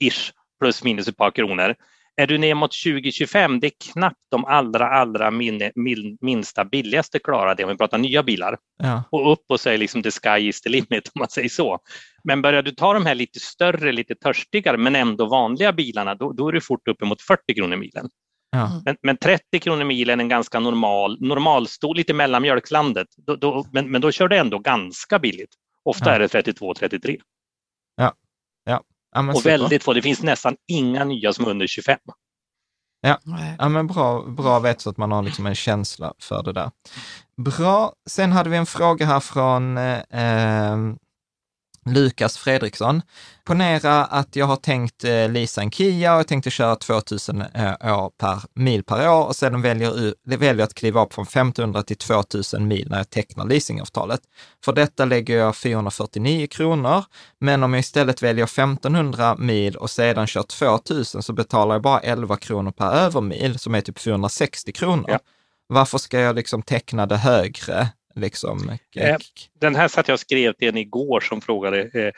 ish, plus minus ett par kronor. Är du ner mot 2025, det är knappt de allra, allra min, min, minsta billigaste klarar det om vi pratar nya bilar. Ja. Och upp och säger liksom the sky is the limit om man säger så. Men börjar du ta de här lite större, lite törstigare men ändå vanliga bilarna, då, då är du fort uppemot 40 kronor milen. Ja. Men, men, 30 kronor milen är en ganska normal, normalstor, lite mellan mjölkslandet. Då, då, men, men då kör du ändå ganska billigt. Ofta ja. är det 32-33. Ja. Ja. Ja, och väldigt få, det finns nästan inga nya som är under 25. Ja, ja men bra, bra vet så att man har liksom en känsla för det där. Bra. Sen hade vi en fråga här från eh, Lukas Fredriksson. Ponera att jag har tänkt eh, leasa en Kia och jag tänkte köra 2000 eh, år per, mil per år och sedan väljer, väljer att kliva upp från 1500 till 2000 mil när jag tecknar leasingavtalet. För detta lägger jag 449 kronor, men om jag istället väljer 1500 mil och sedan kör 2000 så betalar jag bara 11 kronor per övermil som är typ 460 kronor. Ja. Varför ska jag liksom teckna det högre Liksom. Den här satt jag och skrev till en igår som frågade. Eh,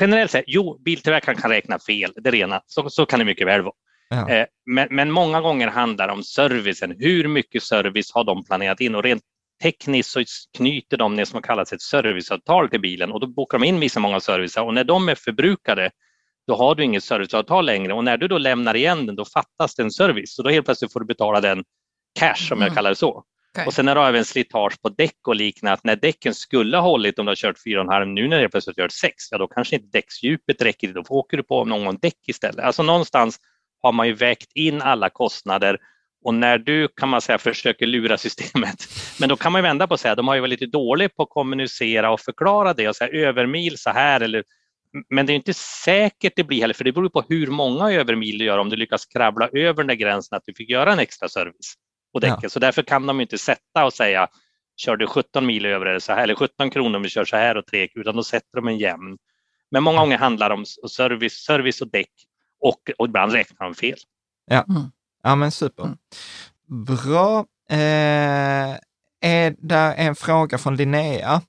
generellt sett, jo, biltillverkaren kan räkna fel, det rena. Så, så kan det mycket väl vara. Ja. Eh, men, men, många gånger handlar det om servicen. Hur mycket service har de planerat in? Och rent tekniskt så knyter de det som kallas ett serviceavtal till bilen och då bokar de in vissa många servicer och när de är förbrukade då har du inget serviceavtal längre och när du då lämnar igen den då fattas det en service och då helt plötsligt får du betala den cash om jag mm. kallar det så. Okay. Och sen är det även slitage på däck och liknande. Att när däcken skulle ha hållit om du har kört 4,5 nu när det plötsligt kört 6, ja då kanske inte däcksdjupet räcker. Då åker du på någon däck istället. Alltså någonstans har man ju vägt in alla kostnader och när du kan man säga försöker lura systemet, men då kan man vända på och säga de har ju varit lite dåliga på att kommunicera och förklara det och säga övermil så här eller men det är inte säkert det blir heller, för det beror på hur många övermil du gör om du lyckas kravla över den där gränsen att du fick göra en extra service på däcket. Ja. Så därför kan de inte sätta och säga kör du 17 mil över eller, så här, eller 17 kronor om du kör så här och 3 utan då sätter de en jämn. Men många gånger handlar det om service, service och däck och, och ibland räknar de fel. Ja, mm. ja men super. Mm. Bra. Eh, är det en fråga från Linnea?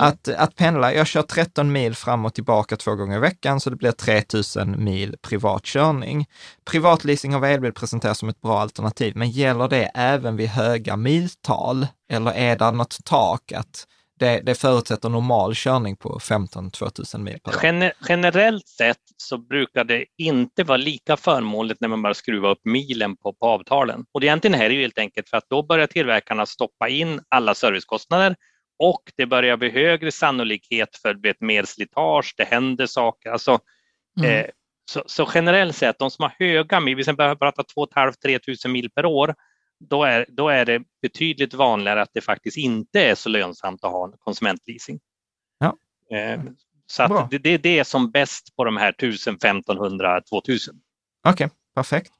Att, att pendla, jag kör 13 mil fram och tillbaka två gånger i veckan, så det blir 3000 mil privat körning. Privatleasing av elbil presenteras som ett bra alternativ, men gäller det även vid höga miltal? Eller är det något tak att det, det förutsätter normal körning på 15-2000 mil per dag? generellt sett så brukar det inte vara lika förmånligt när man bara skruvar upp milen på, på avtalen. Och det egentligen här är ju helt enkelt för att då börjar tillverkarna stoppa in alla servicekostnader och det börjar bli högre sannolikhet för ett mer slitage, det händer saker. Alltså, mm. eh, så, så, generellt sett, de som har höga mil, vi ska börja prata 2 500-3 000 mil per år, då är, då är det betydligt vanligare att det faktiskt inte är så lönsamt att ha konsumentleasing. Ja. Eh, så det, det, är det som bäst på de här 1000, 1500, 2000. Okej, okay, perfekt.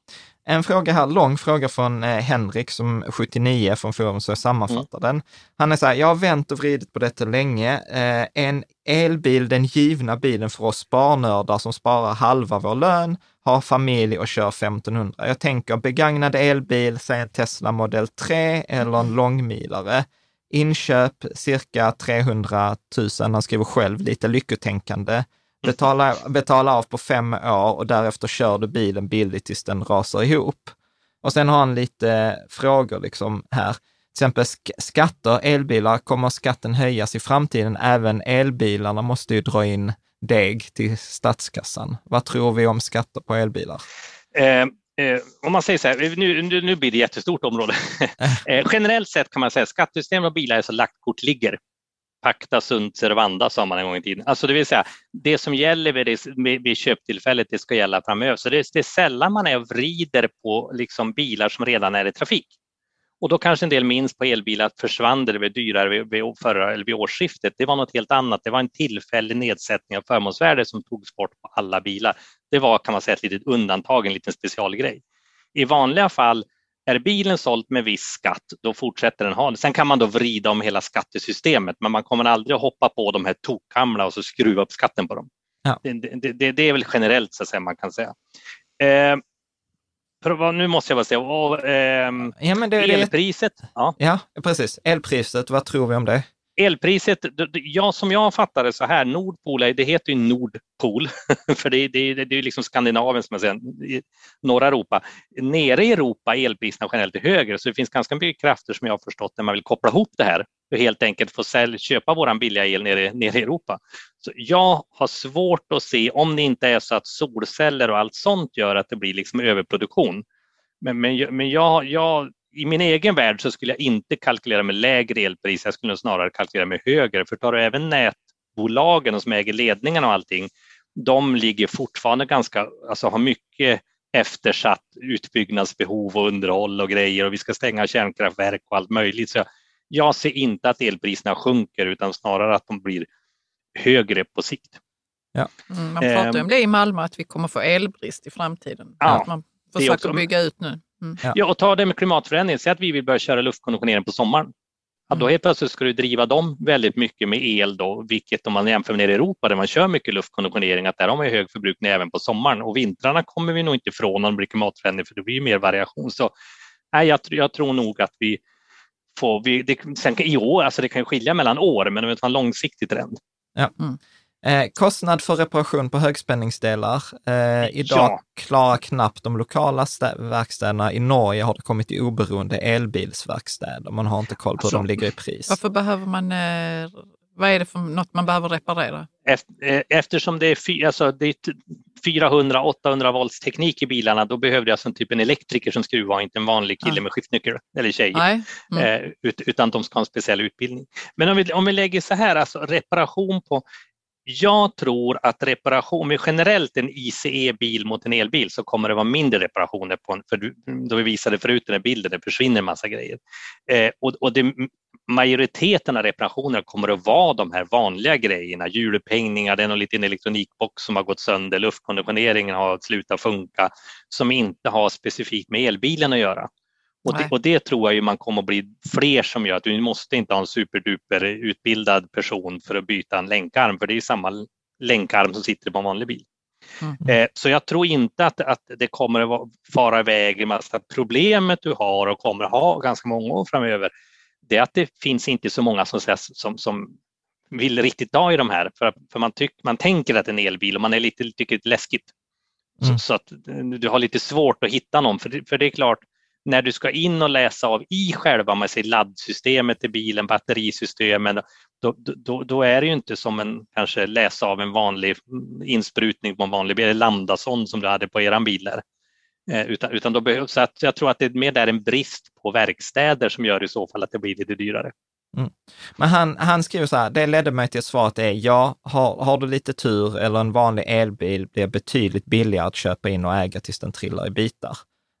En fråga här, lång fråga från eh, Henrik som 79 från Forum, så jag sammanfattar mm. den. Han är så här, jag har vänt och vridit på detta länge. Eh, en elbil, den givna bilen för oss sparnördar som sparar halva vår lön, har familj och kör 1500. Jag tänker begagnad elbil, säg en Tesla Model 3 eller en långmilare. Inköp cirka 300 000, han skriver själv, lite lyckotänkande. Betala, betala av på fem år och därefter kör du bilen billigt tills den rasar ihop. Och sen har han lite frågor liksom här. Till exempel skatter, elbilar, kommer skatten höjas i framtiden? Även elbilarna måste ju dra in deg till statskassan. Vad tror vi om skatter på elbilar? Eh, eh, om man säger så här, nu, nu, nu blir det jättestort område. eh, generellt sett kan man säga att skattesystemet och bilar är så lagt kort ligger pacta sunt servanda sa man en gång i tiden. Alltså det vill säga, det som gäller vid, det, vid köptillfället, det ska gälla framöver. Så det, det är sällan man är och vrider på liksom bilar som redan är i trafik. Och då kanske en del minns på elbilar att försvann det blev dyrare vid, vid, förra, eller vid årsskiftet. Det var något helt annat. Det var en tillfällig nedsättning av förmånsvärde som togs bort på alla bilar. Det var kan man säga ett litet undantag, en liten specialgrej. I vanliga fall är bilen såld med viss skatt, då fortsätter den ha det. Sen kan man då vrida om hela skattesystemet, men man kommer aldrig att hoppa på de här tokkamla och så skruva upp skatten på dem. Ja. Det, det, det, det, är väl generellt så att säga, man kan säga. Eh, nu måste jag bara säga, och, eh, ja, men det, elpriset. Ja. ja, precis. Elpriset, vad tror vi om det? Elpriset, ja, som jag fattar det så här, Nordpol, det heter ju Nordpol, för det, det, det är liksom Skandinavien, som man säger, norra Europa. Nere i Europa är elpriserna generellt högre, så det finns ganska mycket krafter som jag har förstått när man vill koppla ihop det här och helt enkelt få sälj, köpa våran billiga el nere, nere i Europa. Så jag har svårt att se, om det inte är så att solceller och allt sånt gör att det blir liksom överproduktion. Men, men, men jag, jag i min egen värld så skulle jag inte kalkylera med lägre elpris, jag skulle snarare kalkylera med högre. För tar du även nätbolagen som äger ledningarna och allting, de ligger fortfarande ganska, alltså har mycket eftersatt utbyggnadsbehov och underhåll och grejer och vi ska stänga kärnkraftverk och allt möjligt. Så jag, jag ser inte att elpriserna sjunker utan snarare att de blir högre på sikt. Ja. Mm, man pratar um, om det i Malmö, att vi kommer få elbrist i framtiden. Ja, att man försöker också, bygga ut nu. Mm. Ja. och ta det med klimatförändring. Säg att vi vill börja köra luftkonditionering på sommaren. Ja, då mm. helt plötsligt ska du driva dem väldigt mycket med el då, vilket om man jämför med nere i Europa där man kör mycket luftkonditionering, att där har man hög förbrukning även på sommaren och vintrarna kommer vi nog inte ifrån om det blir klimatförändring för det blir mer variation. Så nej, jag, jag tror nog att vi får, vi, det, sen i år, alltså det kan skilja mellan år, men det är en långsiktig trend. Ja. Mm. Eh, kostnad för reparation på högspänningsdelar. Eh, idag ja. klarar knappt de lokala verkstäderna. I Norge har det kommit till oberoende elbilsverkstäder. Man har inte koll på alltså, hur de ligger i pris. Varför behöver man, eh, vad är det för något man behöver reparera? Eh, eftersom det är, alltså, det är 400-800 volts teknik i bilarna, då behöver du alltså en typ en elektriker som skruvar, inte en vanlig kille ja. med skiftnyckel eller tjej. Mm. Eh, utan de ska ha en speciell utbildning. Men om vi, om vi lägger så här, alltså reparation på jag tror att reparation, med generellt en ICE-bil mot en elbil så kommer det vara mindre reparationer på en, för då vi visade förut den här bilden, det försvinner en massa grejer. Eh, och, och det, majoriteten av reparationerna kommer att vara de här vanliga grejerna, hjulupphängningar, det är någon liten elektronikbox som har gått sönder, luftkonditioneringen har slutat funka, som inte har specifikt med elbilen att göra. Och det, och det, tror jag ju man kommer att bli fler som gör, att du måste inte ha en superduper utbildad person för att byta en länkarm, för det är samma länkarm som sitter på en vanlig bil. Mm. Eh, så jag tror inte att, att det kommer att fara iväg i massa problemet du har och kommer att ha ganska många år framöver. Det är att det finns inte så många som, som, som vill riktigt ta i de här, för, för man, tyck, man tänker att det är en elbil och man är lite, tycker det är läskigt. Mm. Så, så, att du har lite svårt att hitta någon, för, för det är klart, när du ska in och läsa av i själva med sig laddsystemet i bilen, batterisystemen, då, då, då, är det ju inte som en kanske läsa av en vanlig insprutning på en vanlig bil, lambdason som du hade på eran bil där. Eh, utan, utan då behövs, så att jag tror att det är mer där en brist på verkstäder som gör i så fall att det blir lite dyrare. Mm. Men han, han skriver så här, det ledde mig till att svaret är ja, har, har du lite tur eller en vanlig elbil blir betydligt billigare att köpa in och äga tills den trillar i bitar.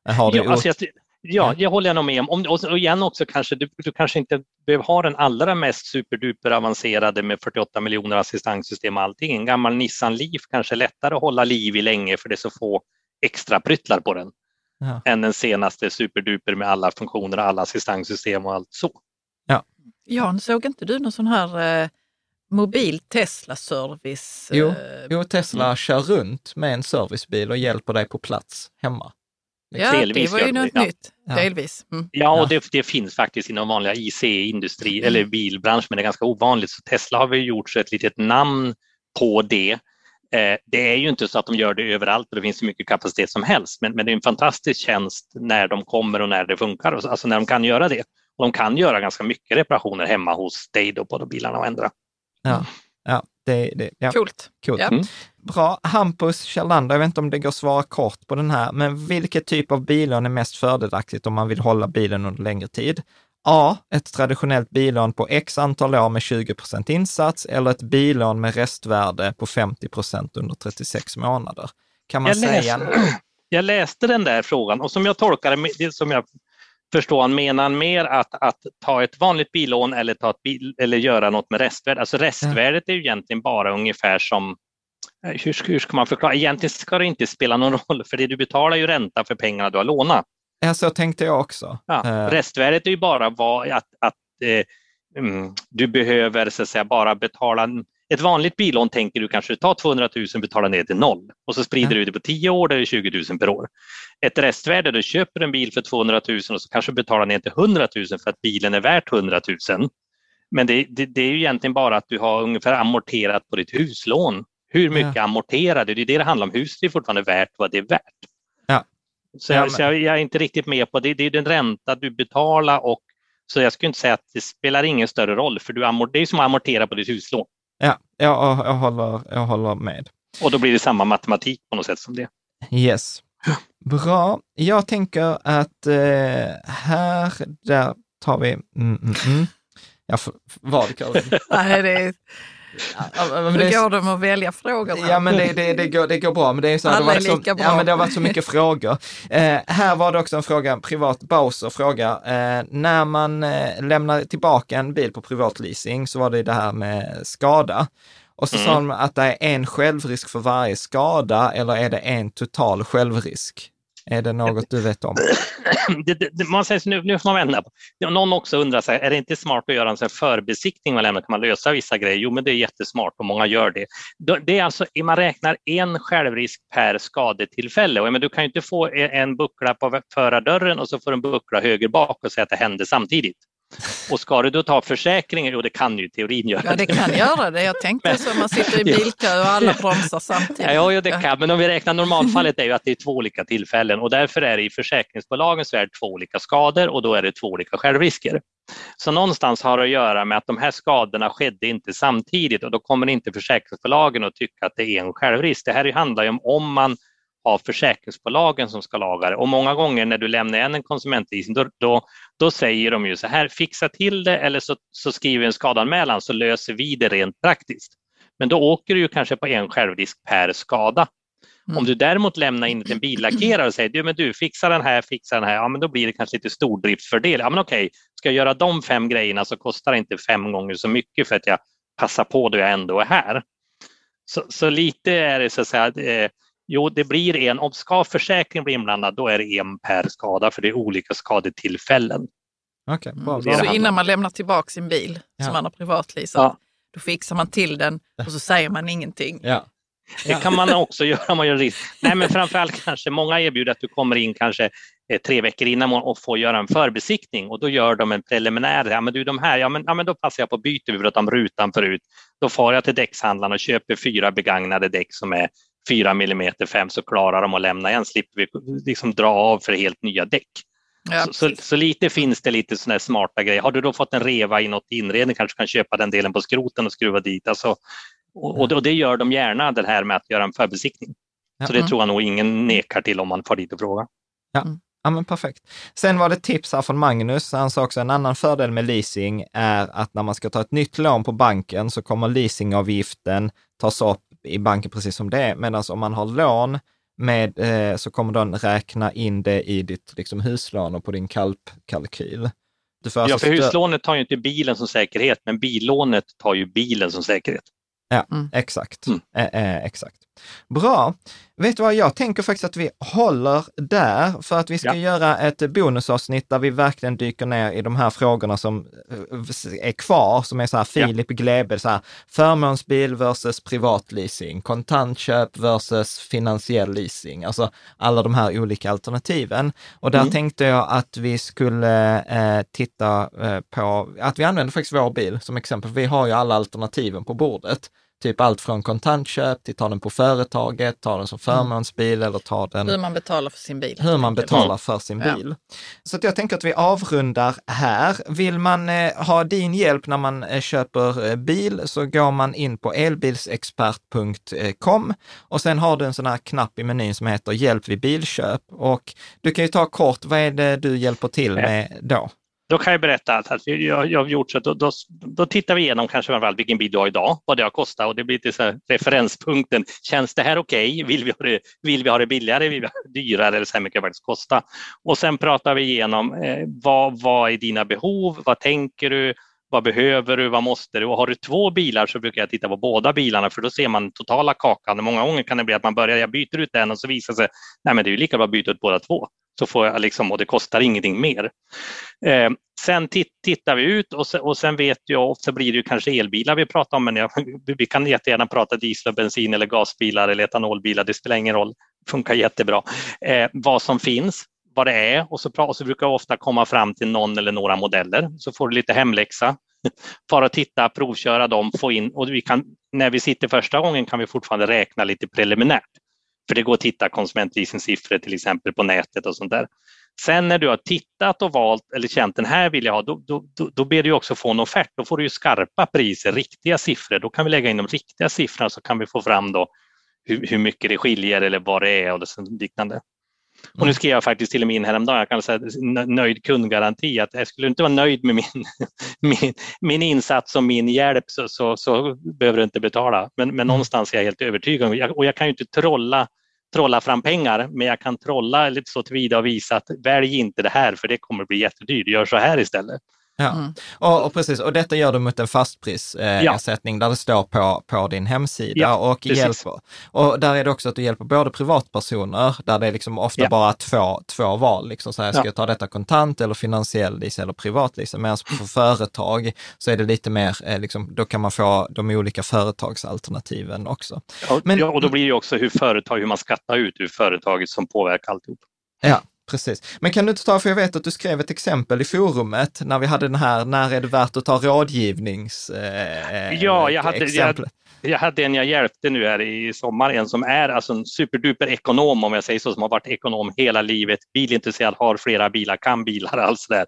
Har du ja, alltså jag, Ja, det håller jag nog med om. Och igen också kanske, du, du, kanske inte behöver ha den allra mest superduper avancerade med 48 miljoner assistanssystem och allting. En gammal Nissan Leaf kanske är lättare att hålla liv i länge för det är så få extra pryttlar på den. Ja. Än den senaste superduper med alla funktioner, alla assistanssystem och allt så. Ja. Jan, såg inte du någon sån här eh, mobil Tesla-service? Jo, eh, jo, Tesla mm. kör runt med en servicebil och hjälper dig på plats hemma. Ja, Delvis det var ju något det. nytt. Ja. Delvis. Mm. Ja, och det, det, finns faktiskt inom vanliga IC-industri mm. eller bilbransch, men det är ganska ovanligt. Så Tesla har vi gjort så ett litet namn på det. Eh, det är ju inte så att de gör det överallt och det finns så mycket kapacitet som helst, men, men det är en fantastisk tjänst när de kommer och när det funkar, alltså när de kan göra det. Och de kan göra ganska mycket reparationer hemma hos dig då på de bilarna och ändra. Ja, ja. Det, det, ja. Coolt. Coolt. Mm. Bra. Hampus Kjellander, jag vet inte om det går att svara kort på den här, men vilket typ av bilån är mest fördelaktigt om man vill hålla bilen under längre tid? A. Ett traditionellt bilån på x antal år med 20 procent insats eller ett bilån med restvärde på 50 procent under 36 månader. Kan man jag säga? Läste, jag läste den där frågan och som jag tolkar det, som jag förstår han, menar han mer att, att ta ett vanligt bilån eller, ta ett bil, eller göra något med restvärde? Alltså restvärdet är ju egentligen bara ungefär som eh, hur, hur ska man förklara? Egentligen ska det inte spela någon roll, för det du betalar ju ränta för pengarna du har lånat. Ja, så tänkte jag också. Ja, uh. Restvärdet är ju bara vad, att, att eh, mm, du behöver så att säga, bara betala ett vanligt bilån tänker du kanske ta 200 000 och betala ner till noll och så sprider ja. du det på 10 år, där det är 20 000 per år. Ett restvärde, du köper en bil för 200 000 och så kanske betalar ner till 100 000 för att bilen är värt 100 000. Men det, det, det är ju egentligen bara att du har ungefär amorterat på ditt huslån. Hur mycket ja. amorterar du? Det är det det handlar om. Huset är fortfarande värt vad det är värt. Ja. Så, jag, så jag, jag, är inte riktigt med på det. Det är den ränta du betalar och så jag skulle inte säga att det spelar ingen större roll för du amort, det är som att amortera på ditt huslån. Ja, jag, jag, håller, jag håller med. Och då blir det samma matematik på något sätt som det. Yes. Bra. Jag tänker att eh, här, där tar vi... Mm, mm, mm. Ja, vad Karin? Nej, det är... Ja, men det går de att välja frågorna? Ja, men det, det, det, går, det går bra. Men det är så Alla är lika så, bra. Ja, men det har varit så mycket frågor. Eh, här var det också en fråga, privat Bowser fråga. Eh, när man eh, lämnar tillbaka en bil på privatleasing så var det det här med skada. Och så mm. sa de att det är en självrisk för varje skada eller är det en total självrisk? Är det något du vet om? Det, det, man säger, nu, nu får man vända på Någon också undrar, så här, är det inte smart att göra en så förbesiktning? Man lämnar, kan man lösa vissa grejer? Jo, men det är jättesmart och många gör det. det är alltså, man räknar en självrisk per skadetillfälle. Och, men du kan ju inte få en buckla på förardörren och så får du en buckla höger bak och säga att det hände samtidigt. Och ska du då ta försäkringen, jo det kan ju teorin göra. Ja det kan göra det. Jag tänkte så, man sitter i bilkö och alla bromsar samtidigt. Ja, ja det kan, men om vi räknar normalfallet är ju att det är två olika tillfällen och därför är det i försäkringsbolagens värld två olika skador och då är det två olika självrisker. Så någonstans har det att göra med att de här skadorna skedde inte samtidigt och då kommer inte försäkringsbolagen att tycka att det är en självrisk. Det här handlar ju om om man av försäkringsbolagen som ska laga det. Och många gånger när du lämnar in en konsumentleasing, då, då, då, säger de ju så här, fixa till det eller så, så skriver en skadanmälan så löser vi det rent praktiskt. Men då åker du ju kanske på en självrisk per skada. Mm. Om du däremot lämnar in till en billackerare och säger du, men du fixar den här, fixar den här, ja men då blir det kanske lite stordriftsfördel. Ja men okej, ska jag göra de fem grejerna så kostar det inte fem gånger så mycket för att jag passar på då jag ändå är här. Så, så lite är det så att säga, eh, jo det blir en, om ska försäkringen bli inblandad då är det en per skada för det är olika skadetillfällen. Okay, mm. Så innan man lämnar tillbaka sin bil ja. som man har privatleasat, ja. då fixar man till den och så säger man ingenting. Ja. Det kan man också göra om man gör risk. Nej, men framförallt kanske många erbjuder att du kommer in kanske eh, tre veckor innan och får göra en förbesiktning och då gör de en preliminär. Ja, men du, de här, ja, men, ja, men då passar jag på att byta vi om rutan förut. Då far jag till däckshandlaren och köper fyra begagnade däck som är 4 mm 5 så klarar de att lämna en, slipper vi liksom dra av för helt nya däck. Ja, så, så, så, lite finns det lite sådana smarta grejer. Har du då fått en reva i något inredning kanske kan köpa den delen på skroten och skruva dit. Alltså, och, och, det gör de gärna, det här med att göra en förbesiktning. Så det tror jag nog ingen nekar till om man får dit och frågar. Ja. Mm. Ja, men perfekt. Sen var det tips här från Magnus. Han sa också en annan fördel med leasing är att när man ska ta ett nytt lån på banken så kommer leasingavgiften tas upp i banken precis som det. Medan om man har lån med, eh, så kommer den räkna in det i ditt liksom, huslån och på din kalpkalkyl. ja, alltså för huslånet tar ju inte bilen som säkerhet, men billånet tar ju bilen som säkerhet. Ja, mm. exakt. Mm. Eh, eh, exakt. Bra. Vet du vad, jag tänker faktiskt att vi håller där för att vi ska ja. göra ett bonusavsnitt där vi verkligen dyker ner i de här frågorna som eh, är kvar, som är så här Filip ja. Glebe, så här förmånsbil versus privatleasing, kontantköp versus finansiell leasing, alltså alla de här olika alternativen. Och där mm. tänkte jag att vi skulle eh, titta eh, på, att vi använder faktiskt vår bil som exempel. Vi har ju alla alternativen på bordet. Typ allt från kontantköp till ta den på företaget, ta den som mm. förmånsbil mm. eller ta den... Hur man betalar för sin bil. Hur man betalar för sin bil. Ja. Så att jag tänker att vi avrundar här. Vill man eh, ha din hjälp när man eh, köper eh, bil så går man in på elbilsexpert.com och sen har du en sån här knapp i menyn som heter Hjälp vid bilköp. Och du kan ju ta kort, vad är det du hjälper till med då? Då kan jag berätta att jag, jag har gjort så att då, då, då, tittar vi igenom kanske framförallt vilken bil du har idag, vad det har kostat och det blir lite så referenspunkten. Känns det här okej? Okay? Vill, vi ha det, vill vi ha det billigare? Vill vi ha det dyrare? Eller så här mycket det faktiskt kosta? Och sen pratar vi igenom eh, vad, vad är dina behov? Vad tänker du? Vad behöver du? Vad måste du? Och har du två bilar så brukar jag titta på båda bilarna för då ser man totala kakan. Många gånger kan det bli att man börjar, jag byter ut en och så visar sig, nej men det är ju lika bra att byta ut båda två. Så får jag liksom, och det kostar ingenting mer. Eh, sen tittar vi ut och sen, och sen vet jag, så blir det ju kanske elbilar vi pratar om, men jag, vi kan jättegärna prata diesel, bensin eller gasbilar eller etanolbilar, det spelar ingen roll, det funkar jättebra. Eh, vad som finns, vad det är och så, och så brukar jag ofta komma fram till någon eller några modeller, så får du lite hemläxa. Bara titta, provköra dem, få in och vi kan, när vi sitter första gången kan vi fortfarande räkna lite preliminärt. För det går att titta konsumentvisningssiffror till exempel på nätet och sånt där. Sen när du har tittat och valt eller känt den här vill jag ha, då, då, då, då ber du också få en offert. Då får du ju skarpa priser, riktiga siffror. Då kan vi lägga in de riktiga siffrorna så kan vi få fram då hur, hur mycket det skiljer eller vad det är och liknande. Och nu skrev jag faktiskt till och med in häromdagen, jag kan säga nöjd kundgaranti, att jag skulle inte vara nöjd med min, min, min insats och min hjälp så, så, så behöver du inte betala. Men, men mm. någonstans är jag helt övertygad och jag kan ju inte trolla trolla fram pengar, men jag kan trolla lite så tillvida och visa att välj inte det här för det kommer bli jättedyrt, gör så här istället. Ja, mm. och, och, precis, och detta gör du mot en fastprisersättning eh, ja. där det står på, på din hemsida ja, och hjälper. Och där är det också att du hjälper både privatpersoner, där det är liksom ofta bara två, två val, liksom så här, ska jag ta detta kontant eller finansiell lease eller privat lease, medan för företag så är det lite mer, eh, liksom, då kan man få de olika företagsalternativen också. Men, ja, och då blir det också hur företag, hur man skattar ut ur företaget som påverkar alltihop. Ja, Precis. Men kan du inte ta, för jag vet att du skrev ett exempel i forumet när vi hade den här, när är det värt att ta rådgivnings... Eh, ja, jag hade, jag, jag, hade en jag hjälpte nu här i sommar, en som är alltså en superduper ekonom om jag säger så, som har varit ekonom hela livet, bilintresserad, har flera bilar, kan bilar, allt sådär.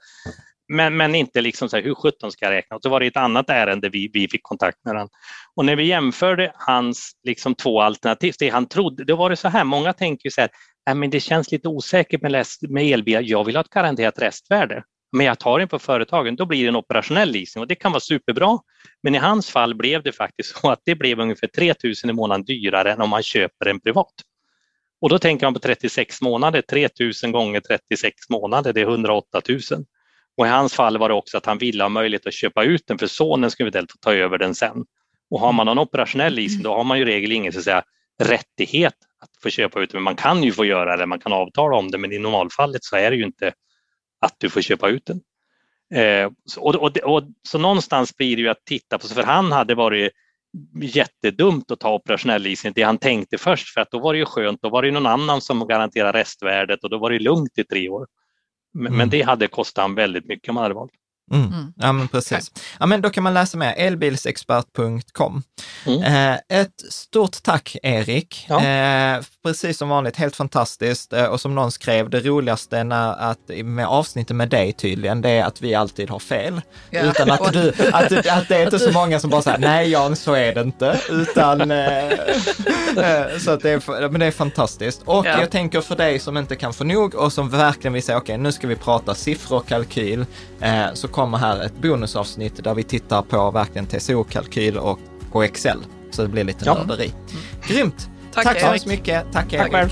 Men, men inte liksom så här, hur sjutton ska jag räkna? Och så var det ett annat ärende vi, vi fick kontakt med honom. Och när vi jämförde hans liksom två alternativ, det han trodde, då var det så här, många tänker så här, äh, men det känns lite osäkert med, med elbilar, jag vill ha ett garanterat restvärde. Men jag tar den på företagen, då blir det en operationell leasing och det kan vara superbra. Men i hans fall blev det faktiskt så att det blev ungefär 3 000 i månaden dyrare än om man köper en privat. Och då tänker man på 36 månader, 3 000 gånger 36 månader, det är 108 000. Och i hans fall var det också att han ville ha möjlighet att köpa ut den för sonen skulle eventuellt få ta över den sen. Och har man en operationell leasing då har man ju i regel ingen så att säga, rättighet att få köpa ut men man kan ju få göra det, man kan avtala om det, men i normalfallet så är det ju inte att du får köpa ut den. Eh, och, och, och, så någonstans blir det ju att titta på, för han hade varit jättedumt att ta operationell leasing, det han tänkte först, för att då var det ju skönt, då var det någon annan som garanterar restvärdet och då var det lugnt i tre år. Men, mm. men det hade kostat han väldigt mycket om han hade valt. Mm. Mm. Ja, men precis. Ja, men då kan man läsa mer, elbilsexpert.com. Mm. Eh, ett stort tack, Erik. Ja. Eh, precis som vanligt, helt fantastiskt. Eh, och som någon skrev, det roligaste när, att, med avsnittet med dig tydligen, det är att vi alltid har fel. Ja. Utan att, du, att, att det är inte så många som bara säger, nej Jan, så är det inte. Utan, så att det är, men det är fantastiskt. Och ja. jag tänker för dig som inte kan få nog och som verkligen vill säga, okej, okay, nu ska vi prata siffror och kalkyl, så kommer här ett bonusavsnitt där vi tittar på verkligen TCO-kalkyl och, och Excel. Så det blir lite ja. nörderi. Mm. Grymt! Tack, Tack så hemskt mycket. Tack, Erik. Tack